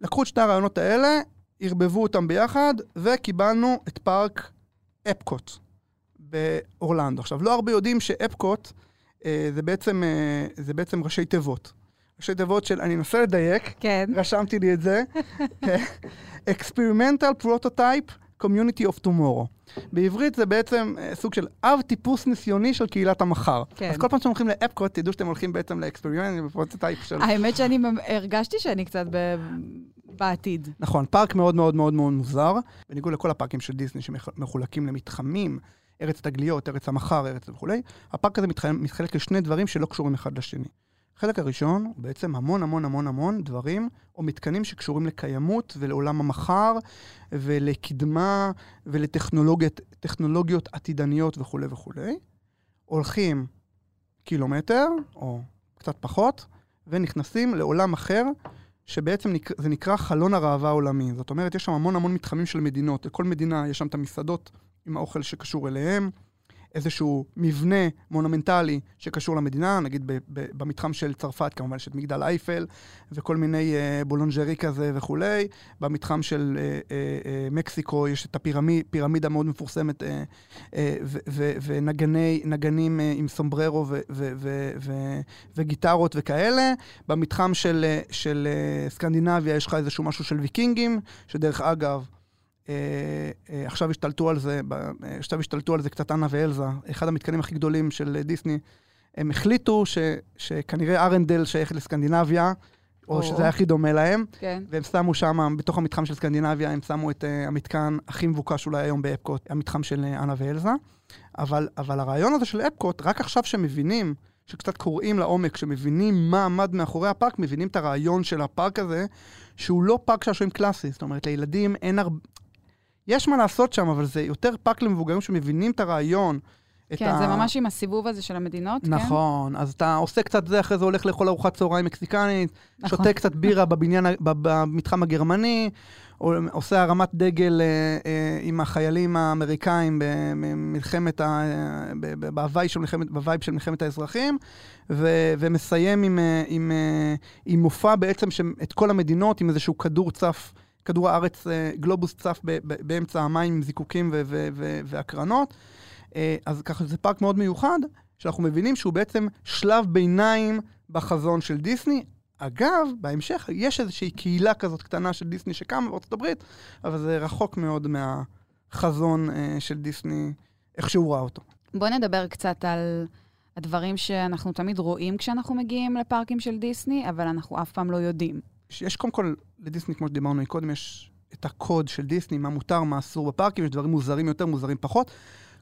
לקחו את שני הרעיונות האלה, ערבבו אותם ביחד, וקיבלנו את פארק אפקוט באורלנדו. עכשיו, לא הרבה יודעים שאפקוט אה, זה, בעצם, אה, זה בעצם ראשי תיבות. ראשי תיבות של, אני אנסה לדייק, כן. רשמתי לי את זה. (laughs) Experimental Prototype Community of Tomorrow. בעברית זה בעצם uh, סוג של אב טיפוס ניסיוני של קהילת המחר. כן. אז כל פעם שאתם הולכים לאפקוט, תדעו שאתם הולכים בעצם ל experiment ו prototype של... האמת שאני הרגשתי שאני קצת ב... בעתיד. נכון, פארק מאוד מאוד מאוד מאוד מוזר, בניגוד לכל הפארקים של דיסני שמחולקים למתחמים, ארץ תגליות, ארץ המחר, ארץ וכולי, הפארק הזה מתחלק לשני דברים שלא קשורים אחד לשני. החלק הראשון הוא בעצם המון המון המון המון דברים או מתקנים שקשורים לקיימות ולעולם המחר ולקדמה ולטכנולוגיות עתידניות וכולי וכולי. הולכים קילומטר, או קצת פחות, ונכנסים לעולם אחר, שבעצם נקרא, זה נקרא חלון הראווה העולמי. זאת אומרת, יש שם המון המון מתחמים של מדינות. לכל מדינה יש שם את המסעדות עם האוכל שקשור אליהם. איזשהו מבנה מונומנטלי שקשור למדינה, נגיד ב- ב- במתחם של צרפת כמובן יש את מגדל אייפל וכל מיני uh, boulangerie כזה וכולי, במתחם של uh, uh, uh, מקסיקו יש את הפירמידה מאוד מפורסמת uh, uh, ונגנים uh, עם סומבררו ו- ו- ו- ו- וגיטרות וכאלה, במתחם של, uh, של uh, סקנדינביה יש לך איזשהו משהו של ויקינגים, שדרך אגב, אה, אה, עכשיו השתלטו על זה, אה, עכשיו השתלטו על זה קצת אנה ואלזה, אחד המתקנים הכי גדולים של דיסני. הם החליטו ש, שכנראה ארנדל שייך לסקנדינביה, או, או שזה היה הכי דומה להם, כן. והם שמו שם, בתוך המתחם של סקנדינביה, הם שמו את uh, המתקן הכי מבוקש אולי היום באפקוט, המתחם של uh, אנה ואלזה. אבל, אבל הרעיון הזה של אפקוט, רק עכשיו שמבינים, שקצת קוראים לעומק, שמבינים מה עמד מאחורי הפארק, מבינים את הרעיון של הפארק הזה, שהוא לא פארק שעשועים קלאסי. זאת אומרת, לילדים אין הרבה... יש מה לעשות שם, אבל זה יותר פארק למבוגרים שמבינים את הרעיון. כן, את זה ה... ממש עם הסיבוב הזה של המדינות, נכון, כן? נכון, אז אתה עושה קצת זה, אחרי זה הולך לאכול ארוחת צהריים מקסיקנית, נכון. שותה קצת בירה בבניין, במתחם הגרמני, עושה הרמת דגל אה, אה, עם החיילים האמריקאים במלחמת, ה... בהוואי של מלחמת, ב vibe של מלחמת האזרחים, ו... ומסיים עם, אה, עם, אה, עם מופע בעצם שאת כל המדינות עם איזשהו כדור צף. כדור הארץ, אה, גלובוס צף באמצע המים עם זיקוקים והקרנות. אה, אז ככה זה פארק מאוד מיוחד, שאנחנו מבינים שהוא בעצם שלב ביניים בחזון של דיסני. אגב, בהמשך יש איזושהי קהילה כזאת קטנה של דיסני שקמה בארצות הברית, אבל זה רחוק מאוד מהחזון אה, של דיסני, איך שהוא ראה אותו. בוא נדבר קצת על הדברים שאנחנו תמיד רואים כשאנחנו מגיעים לפארקים של דיסני, אבל אנחנו אף פעם לא יודעים. יש קודם כל, לדיסני, כמו שדיברנו קודם, יש את הקוד של דיסני, מה מותר, מה אסור בפארקים, יש דברים מוזרים יותר, מוזרים פחות.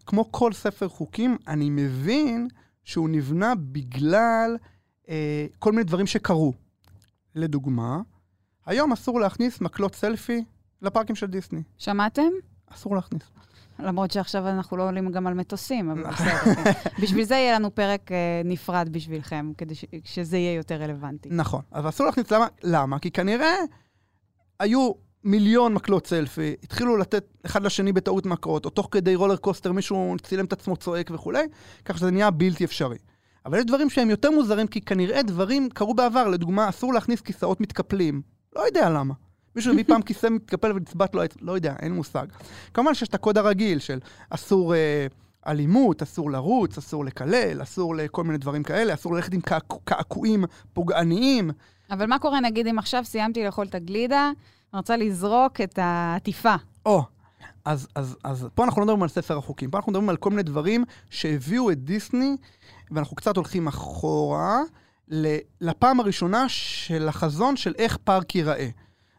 כמו כל ספר חוקים, אני מבין שהוא נבנה בגלל אה, כל מיני דברים שקרו. לדוגמה, היום אסור להכניס מקלות סלפי לפארקים של דיסני. שמעתם? אסור להכניס. למרות שעכשיו אנחנו לא עולים גם על מטוסים, אבל (laughs) בסדר. כן. בשביל זה יהיה לנו פרק אה, נפרד בשבילכם, כדי ש- שזה יהיה יותר רלוונטי. נכון, אבל אסור להכניס, למה? למה? כי כנראה היו מיליון מקלות סלפי, התחילו לתת אחד לשני בטעות מקרות, או תוך כדי רולר קוסטר מישהו צילם את עצמו צועק וכולי, כך שזה נהיה בלתי אפשרי. אבל יש דברים שהם יותר מוזרים, כי כנראה דברים קרו בעבר. לדוגמה, אסור להכניס כיסאות מתקפלים. לא יודע למה. מישהו הביא פעם כיסא מתקפל ונצבט לו, לא יודע, אין מושג. כמובן שיש את הקוד הרגיל של אסור אה, אלימות, אסור לרוץ, אסור לקלל, אסור לכל מיני דברים כאלה, אסור ללכת עם קעקועים פוגעניים. אבל מה קורה, נגיד, אם עכשיו סיימתי לאכול את הגלידה, אני רוצה לזרוק את העטיפה. או, אז, אז, אז פה אנחנו לא מדברים על ספר החוקים, פה אנחנו מדברים על כל מיני דברים שהביאו את דיסני, ואנחנו קצת הולכים אחורה, לפעם הראשונה של החזון של איך פארק ייראה.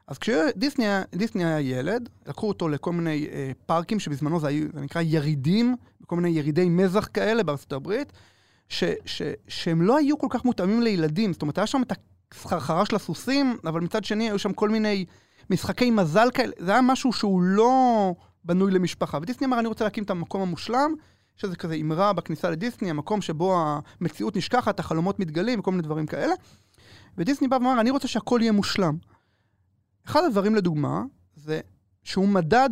אז כשדיסני היה ילד, לקחו אותו לכל מיני אה, פארקים, שבזמנו זה, היה, זה נקרא ירידים, כל מיני ירידי מזח כאלה בארצות הברית, ש, ש, שהם לא היו כל כך מותאמים לילדים. זאת אומרת, היה שם את הסחרחרה של הסוסים, אבל מצד שני היו שם כל מיני משחקי מזל כאלה. זה היה משהו שהוא לא בנוי למשפחה. ודיסני אמר, אני רוצה להקים את המקום המושלם, שזה כזה אמרה בכניסה לדיסני, המקום שבו המציאות נשכחת, החלומות מתגלים וכל מיני דברים כאלה. ודיסני בא ואמר, אני רוצה שהכל יהיה מושלם. אחד הדברים לדוגמה, זה שהוא מדד,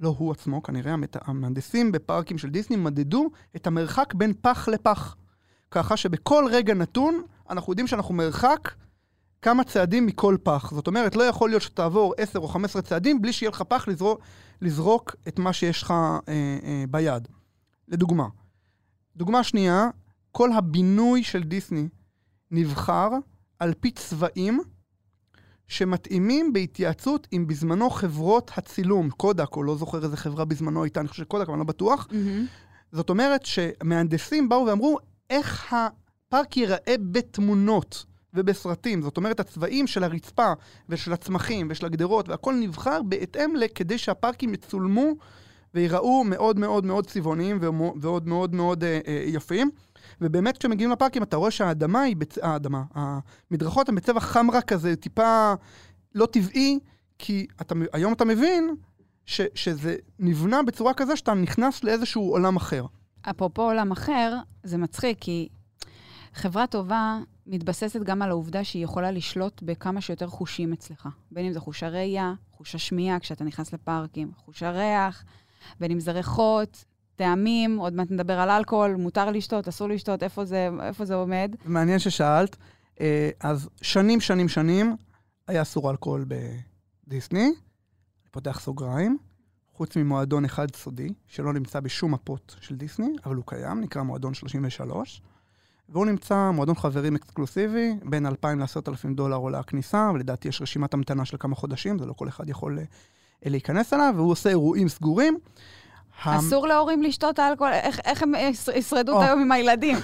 לא הוא עצמו, כנראה המהנדסים בפארקים של דיסני מדדו את המרחק בין פח לפח. ככה שבכל רגע נתון, אנחנו יודעים שאנחנו מרחק כמה צעדים מכל פח. זאת אומרת, לא יכול להיות שתעבור 10 או 15 צעדים בלי שיהיה לך פח לזרוק, לזרוק את מה שיש לך אה, אה, ביד. לדוגמה. דוגמה שנייה, כל הבינוי של דיסני נבחר על פי צבעים שמתאימים בהתייעצות עם בזמנו חברות הצילום, קודק, או לא זוכר איזה חברה בזמנו הייתה, אני חושב שקודק, אבל אני לא בטוח. Mm-hmm. זאת אומרת שמהנדסים באו ואמרו, איך הפארק ייראה בתמונות ובסרטים. זאת אומרת, הצבעים של הרצפה ושל הצמחים ושל הגדרות והכל נבחר בהתאם לכדי שהפארקים יצולמו וייראו מאוד מאוד מאוד צבעוניים ומאוד מאוד מאוד אה, אה, יפים. ובאמת כשמגיעים לפארקים אתה רואה שהאדמה היא, בצ... האדמה, המדרכות הן בצבע חמרה כזה, טיפה לא טבעי, כי אתה, היום אתה מבין ש, שזה נבנה בצורה כזה שאתה נכנס לאיזשהו עולם אחר. אפרופו עולם אחר, זה מצחיק, כי חברה טובה מתבססת גם על העובדה שהיא יכולה לשלוט בכמה שיותר חושים אצלך. בין אם זה חוש הראייה, חוש השמיעה כשאתה נכנס לפארקים, חוש הריח, בין אם זה ריחות, טעמים, עוד מעט נדבר על אלכוהול, מותר לשתות, אסור לשתות, איפה זה, איפה זה עומד. מעניין ששאלת. אה, אז שנים, שנים, שנים היה אסור אלכוהול בדיסני. אני פותח סוגריים. חוץ ממועדון אחד סודי, שלא נמצא בשום מפות של דיסני, אבל הוא קיים, נקרא מועדון 33. והוא נמצא מועדון חברים אקסקלוסיבי, בין 2,000 ל-10,000 דולר עולה הכניסה, ולדעתי יש רשימת המתנה של כמה חודשים, זה לא כל אחד יכול אה, להיכנס אליו, והוא עושה אירועים סגורים. אסור להורים לשתות אלכוהול, איך, איך הם ישרדו את היום עם הילדים?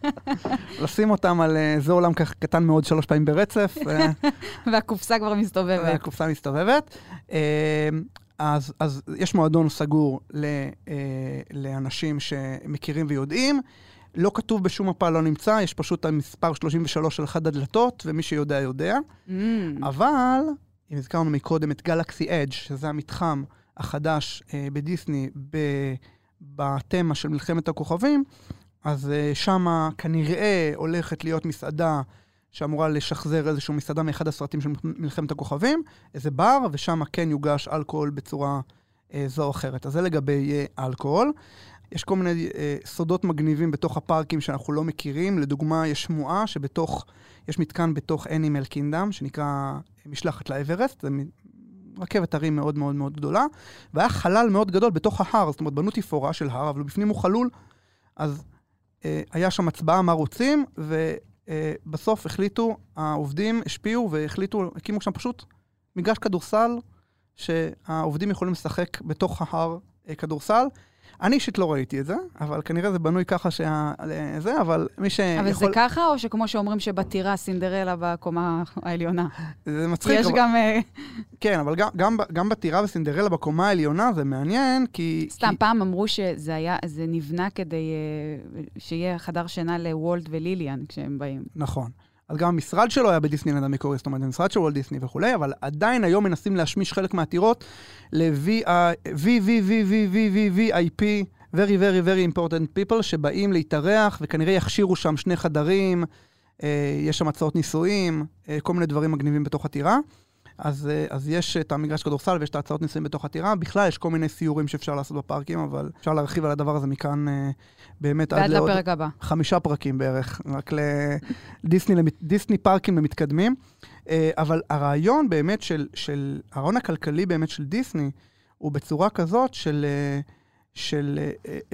(laughs) לשים אותם על איזה עולם קטן מאוד שלוש פעמים ברצף. (laughs) והקופסה כבר מסתובבת. והקופסה מסתובבת. אז, אז יש מועדון סגור ל, לאנשים שמכירים ויודעים. לא כתוב בשום מפה, לא נמצא, יש פשוט המספר 33 של אחד הדלתות, ומי שיודע, יודע. Mm. אבל, אם הזכרנו מקודם את גלקסי אדג', שזה המתחם החדש אה, בדיסני בתמה של מלחמת הכוכבים, אז אה, שמה כנראה הולכת להיות מסעדה שאמורה לשחזר איזושהי מסעדה מאחד הסרטים של מלחמת הכוכבים, איזה בר, ושם כן יוגש אלכוהול בצורה אה, זו או אחרת. אז זה לגבי אה, אלכוהול. יש כל מיני אה, סודות מגניבים בתוך הפארקים שאנחנו לא מכירים. לדוגמה, יש שמועה שבתוך, יש מתקן בתוך Animal Kingdom, שנקרא משלחת לאברסט, זה רכבת הרים מאוד מאוד מאוד גדולה, והיה חלל מאוד גדול בתוך ההר, זאת אומרת, בנו תפאורה של הר, אבל בפנים הוא חלול, אז אה, היה שם הצבעה מה רוצים, ובסוף אה, החליטו, העובדים השפיעו והחליטו, הקימו שם פשוט מגרש כדורסל, שהעובדים יכולים לשחק בתוך ההר אה, כדורסל. אני אישית לא ראיתי את זה, אבל כנראה זה בנוי ככה שזה, אבל מי שיכול... אבל זה ככה, או שכמו שאומרים שבטירה סינדרלה בקומה העליונה? זה מצחיק. יש אבל... גם... אה, כן, אבל גם, גם, גם בטירה וסינדרלה בקומה העליונה זה מעניין, כי... סתם, כי... פעם אמרו שזה היה, זה נבנה כדי uh, שיהיה חדר שינה לוולט וליליאן כשהם באים. נכון. אז גם המשרד שלו היה בדיסנילנד המקורי, זאת אומרת, המשרד של וולט דיסני וכולי, אבל עדיין היום מנסים להשמיש חלק מהעתירות ל-VVVVVVIP, very very very important people, שבאים להתארח וכנראה יכשירו שם שני חדרים, אה, יש שם הצעות נישואים, אה, כל מיני דברים מגניבים בתוך הטירה. אז, אה, אז יש את המגרש כדורסל ויש את ההצעות ניסויים בתוך הטירה. בכלל, יש כל מיני סיורים שאפשר לעשות בפארקים, אבל אפשר להרחיב על הדבר הזה מכאן אה, באמת עד לעוד... ועד לפרק הבא. חמישה פרקים בערך, רק לדיסני דיסני פארקים למתקדמים. אה, אבל הרעיון באמת של, של, הרעיון הכלכלי באמת של דיסני, הוא בצורה כזאת של... של,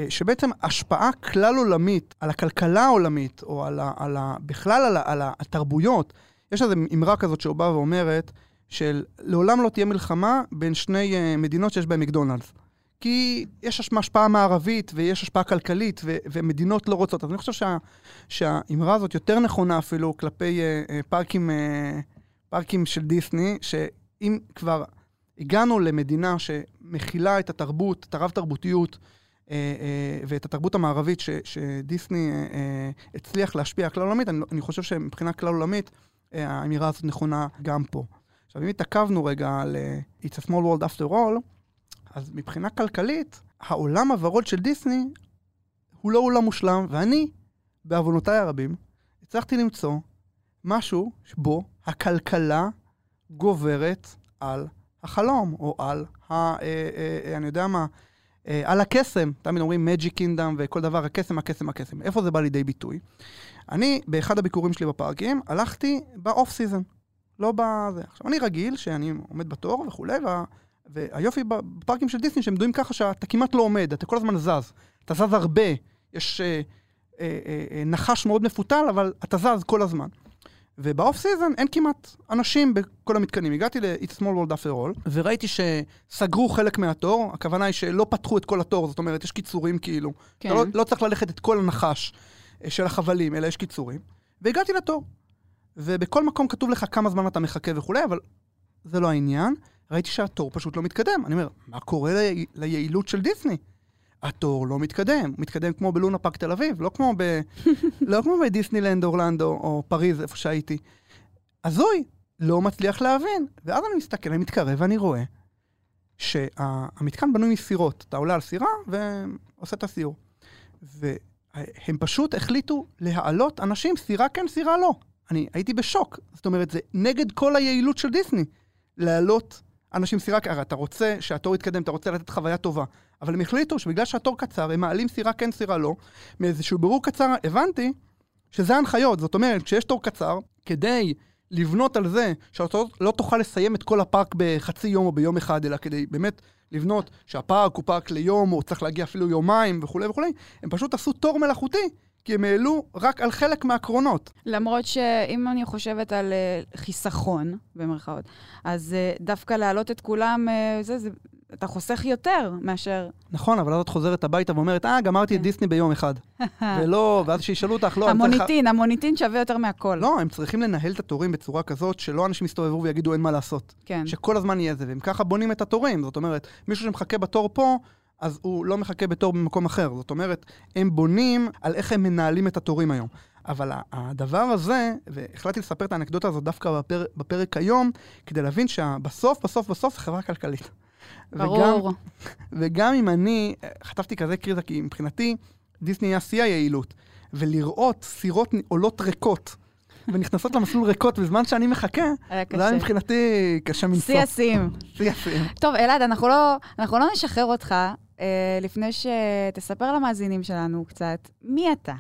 שבעצם השפעה כלל עולמית על הכלכלה העולמית, או על ה, על ה, בכלל על, ה, על התרבויות. יש איזו אמרה כזאת שבאה ואומרת, של לעולם לא תהיה מלחמה בין שני uh, מדינות שיש בהן מקדונלדס. כי יש השפעה מערבית ויש השפעה כלכלית, ו- ומדינות לא רוצות. אז אני חושב שה- שהאמרה הזאת יותר נכונה אפילו כלפי uh, uh, פארקים, uh, פארקים של דיסני, שאם כבר הגענו למדינה שמכילה את התרבות, את הרב-תרבותיות, ואת התרבות המערבית ש- שדיסני הצליח להשפיע כלל עולמית, אני, אני חושב שמבחינה כלל עולמית, האמירה הזאת נכונה גם פה. עכשיו, אם התעכבנו רגע על uh, It's a small world after all, אז מבחינה כלכלית, העולם הוורוד של דיסני הוא לא עולם מושלם, ואני, בעוונותיי הרבים, הצלחתי למצוא משהו שבו הכלכלה גוברת על החלום, או על, ה, אה, אה, אה, אני יודע מה, אה, על הקסם. תמיד אומרים Magic Kingdom וכל דבר, הקסם, הקסם, הקסם. איפה זה בא לידי ביטוי? אני, באחד הביקורים שלי בפארקים, הלכתי באוף סיזון. לא בזה. עכשיו, אני רגיל שאני עומד בתור וכולי, וה, והיופי בפארקים של דיסני שהם בנויים ככה שאתה כמעט לא עומד, אתה כל הזמן זז. אתה זז הרבה, יש אה, אה, אה, אה נחש מאוד מפותל, אבל אתה זז כל הזמן. ובאוף סיזון אין כמעט אנשים בכל המתקנים. הגעתי ל-It's Small World After All, וראיתי שסגרו חלק מהתור, הכוונה היא שלא פתחו את כל התור, זאת אומרת, יש קיצורים כאילו. כן. אתה לא, לא צריך ללכת את כל הנחש אה, של החבלים, אלא יש קיצורים. והגעתי לתור. ובכל מקום כתוב לך כמה זמן אתה מחכה וכולי, אבל זה לא העניין. ראיתי שהתור פשוט לא מתקדם. אני אומר, מה קורה ל... ליעילות של דיסני? התור לא מתקדם, מתקדם כמו בלונה פארק תל אביב, לא כמו, ב... (laughs) לא כמו בדיסנילנד, אורלנדו או פריז, איפה שהייתי. הזוי, לא מצליח להבין. ואז אני מסתכל, אני מתקרב ואני רואה שהמתקן בנוי מסירות. אתה עולה על סירה ועושה את הסיור. והם פשוט החליטו להעלות אנשים, סירה כן, סירה לא. אני הייתי בשוק. זאת אומרת, זה נגד כל היעילות של דיסני. להעלות אנשים סירה, הרי אתה רוצה שהתור יתקדם, אתה רוצה לתת חוויה טובה. אבל הם החליטו שבגלל שהתור קצר, הם מעלים סירה כן, סירה לא. מאיזשהו בירור קצר הבנתי שזה הנחיות. זאת אומרת, כשיש תור קצר, כדי לבנות על זה שאתה לא תוכל לסיים את כל הפארק בחצי יום או ביום אחד, אלא כדי באמת לבנות שהפארק הוא פארק ליום, או צריך להגיע אפילו יומיים וכולי וכולי, הם פשוט עשו תור מלאכותי. כי הם העלו רק על חלק מהקרונות. למרות שאם אני חושבת על uh, חיסכון, במרכאות, אז uh, דווקא להעלות את כולם, uh, זה, זה, אתה חוסך יותר מאשר... נכון, אבל אז את חוזרת הביתה ואומרת, אה, גמרתי את כן. דיסני ביום אחד. (laughs) ולא, ואז שישאלו אותך, לא... המוניטין, המוניטין שווה יותר מהכל. לא, הם צריכים לנהל את התורים בצורה כזאת, שלא אנשים יסתובבו ויגידו אין מה לעשות. כן. שכל הזמן יהיה זה, והם ככה בונים את התורים. זאת אומרת, מישהו שמחכה בתור פה, אז הוא לא מחכה בתור במקום אחר. זאת אומרת, הם בונים על איך הם מנהלים את התורים היום. אבל הדבר הזה, והחלטתי לספר את האנקדוטה הזאת דווקא בפר, בפרק היום, כדי להבין שבסוף, בסוף, בסוף זה חברה כלכלית. ברור. וגם, וגם אם אני חטפתי כזה קריזה, כי מבחינתי דיסני היה שיא היעילות, ולראות סירות עולות ריקות, ונכנסות למסלול ריקות בזמן שאני מחכה, זה היה מבחינתי קשה מנשוא. שיא השיאים. שיא השיאים. טוב, אלעד, אנחנו לא, אנחנו לא נשחרר אותך אה, לפני שתספר למאזינים שלנו קצת, מי אתה?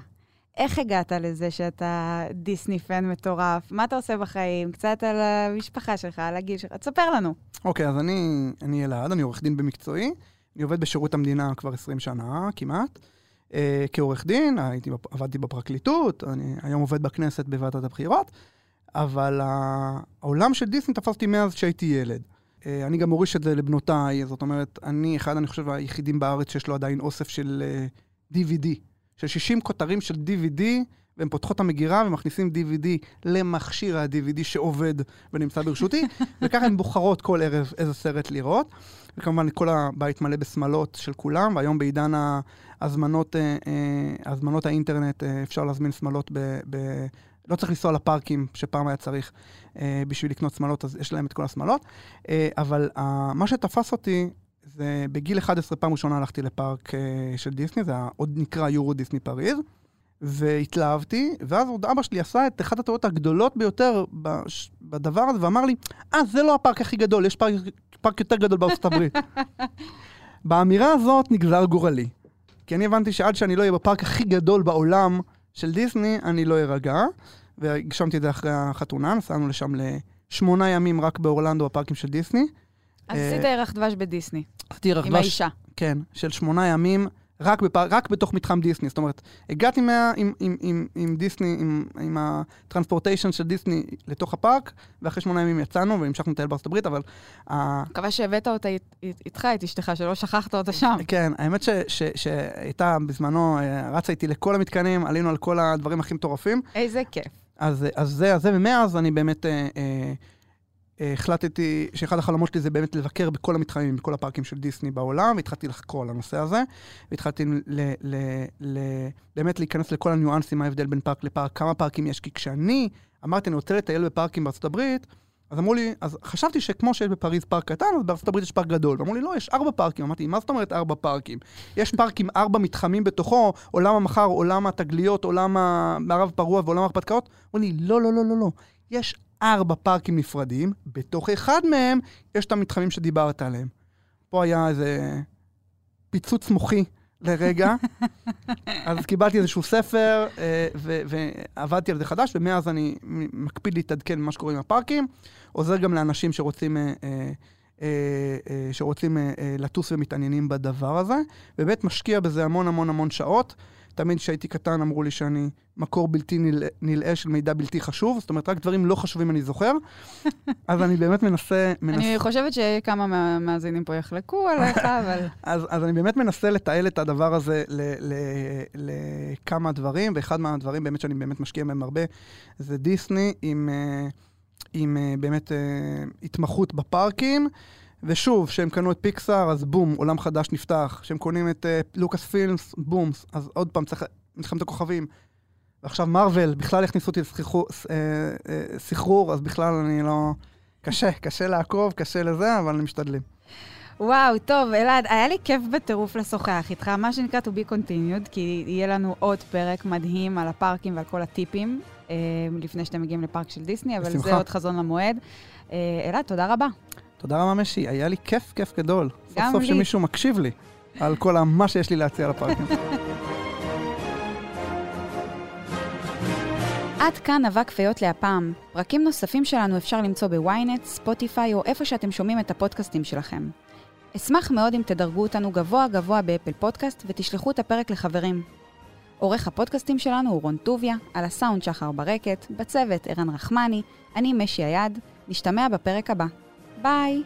איך הגעת לזה שאתה דיסני פן מטורף? מה אתה עושה בחיים? קצת על המשפחה שלך, על הגיל שלך. תספר לנו. אוקיי, okay, אז אני, אני אלעד, אני עורך דין במקצועי. אני עובד בשירות המדינה כבר 20 שנה כמעט. Uh, כעורך דין, הייתי, עבדתי בפרקליטות, אני היום עובד בכנסת בוועדת הבחירות, אבל העולם של דיסני תפס אותי מאז שהייתי ילד. Uh, אני גם מוריש את זה לבנותיי, זאת אומרת, אני אחד, אני חושב, היחידים בארץ שיש לו עדיין אוסף של uh, אה, DVD, של 60 כותרים של DVD, והם פותחות את המגירה ומכניסים DVD למכשיר ה-DVD שעובד ונמצא ברשותי, (laughs) וככה הן בוחרות כל ערב איזה סרט לראות. וכמובן, כל הבית מלא בשמלות של כולם, והיום בעידן ההזמנות, אה, אה, הזמנות האינטרנט אפשר להזמין שמלות לא צריך לנסוע לפארקים, שפעם היה צריך בשביל לקנות שמלות, אז יש להם את כל השמלות. אבל מה שתפס אותי זה בגיל 11 פעם ראשונה הלכתי לפארק של דיסני, זה עוד נקרא יורו דיסני פריז, והתלהבתי, ואז עוד אבא שלי עשה את אחת הטעויות הגדולות ביותר בדבר הזה, ואמר לי, אה, זה לא הפארק הכי גדול, יש פארק, פארק יותר גדול בארצות הברית. (laughs) באמירה הזאת נגזר גורלי. כי אני הבנתי שעד שאני לא אהיה בפארק הכי גדול בעולם של דיסני, אני לא ארגע. והגשמתי את זה אחרי החתונה, נסענו לשם לשמונה ימים רק באורלנדו, בפארקים של דיסני. אז עשית ירח דבש בדיסני. עשיתי ירח דבש. עם האישה. כן, של שמונה ימים, רק, בפ... רק בתוך מתחם דיסני. זאת אומרת, הגעתי מה... עם, עם, עם, עם דיסני, עם, עם הטרנספורטיישן של דיסני לתוך הפארק, ואחרי שמונה ימים יצאנו והמשכנו לטייל בארצות הברית, אבל... מקווה שהבאת אותה איתך, את אשתך, שלא שכחת אותה שם. כן, האמת שהייתה בזמנו, אה, רצה איתי לכל המתקנים, עלינו על כל הדברים הכי מטורפים. איזה כיף. אז, אז זה, אז זה, ומאז אני באמת... אה, אה, החלטתי שאחד החלומות שלי זה באמת לבקר בכל המתחמים, בכל הפארקים של דיסני בעולם, והתחלתי לחקור על הנושא הזה, והתחלתי ל- ל- ל- באמת להיכנס לכל הניואנסים, מה ההבדל בין פארק לפארק, כמה פארקים יש, כי כשאני אמרתי, אני רוצה לטייל בפארקים בארצות הברית, אז אמרו לי, אז חשבתי שכמו שיש בפריז פארק קטן, אז בארצות הברית יש פארק גדול. ואמרו לי, לא, יש ארבע פארקים. אמרתי, מה זאת אומרת ארבע פארקים? יש פארק עם ארבע מתחמים בתוכו, עולם המחר, עולם התגליות, עולם המערב פרוע ועולם ההרפתקאות? אמרו לי, לא, לא, לא, לא, לא. יש ארבע פארקים נפרדים, בתוך אחד מהם יש את המתחמים שדיברת עליהם. פה היה איזה פיצוץ מוחי לרגע, (laughs) אז קיבלתי איזשהו ספר אה, ועבדתי על זה חדש, ומאז אני מקפיד להתעדכן במה שקורה עם הפארקים. עוזר גם לאנשים שרוצים... אה, אה, שרוצים לטוס ומתעניינים בדבר הזה, ובאמת משקיע בזה המון המון המון שעות. תמיד כשהייתי קטן אמרו לי שאני מקור בלתי נלאה של מידע בלתי חשוב, זאת אומרת, רק דברים לא חשובים אני זוכר. (laughs) אז אני באמת מנסה... מנס... אני חושבת שכמה מהמאזינים פה יחלקו עליך, (laughs) אבל... אז, אז אני באמת מנסה לתעל את הדבר הזה לכמה דברים, ואחד מהדברים באמת שאני באמת משקיע בהם הרבה, זה דיסני עם, אה, עם אה, באמת אה, התמחות בפארקים. ושוב, כשהם קנו את פיקסאר, אז בום, עולם חדש נפתח. כשהם קונים את uh, לוקאס פילמס, בום, אז עוד פעם צריך מלחמת הכוכבים. ועכשיו מרוויל, בכלל הכניסו אותי לסחרור, אז בכלל אני לא... קשה, קשה לעקוב, קשה לזה, אבל משתדלים. וואו, טוב, אלעד, היה לי כיף בטירוף לשוחח איתך, מה שנקרא to be continued, כי יהיה לנו עוד פרק מדהים על הפארקים ועל כל הטיפים, אה, לפני שאתם מגיעים לפארק של דיסני, אבל בשמחה. זה עוד חזון למועד. אה, אלעד, תודה רבה. תודה רבה, משי, היה לי כיף, כיף גדול. סוף סוף לי. שמישהו מקשיב לי על כל מה שיש לי להציע לפארקים. (laughs) עד כאן אבק פיות להפעם. פרקים נוספים שלנו אפשר למצוא בוויינט, ספוטיפיי או איפה שאתם שומעים את הפודקאסטים שלכם. אשמח מאוד אם תדרגו אותנו גבוה גבוה באפל פודקאסט ותשלחו את הפרק לחברים. עורך הפודקאסטים שלנו הוא רון טוביה, על הסאונד שחר ברקת, בצוות ערן רחמני, אני משי היד, נשתמע בפרק הבא. Bye.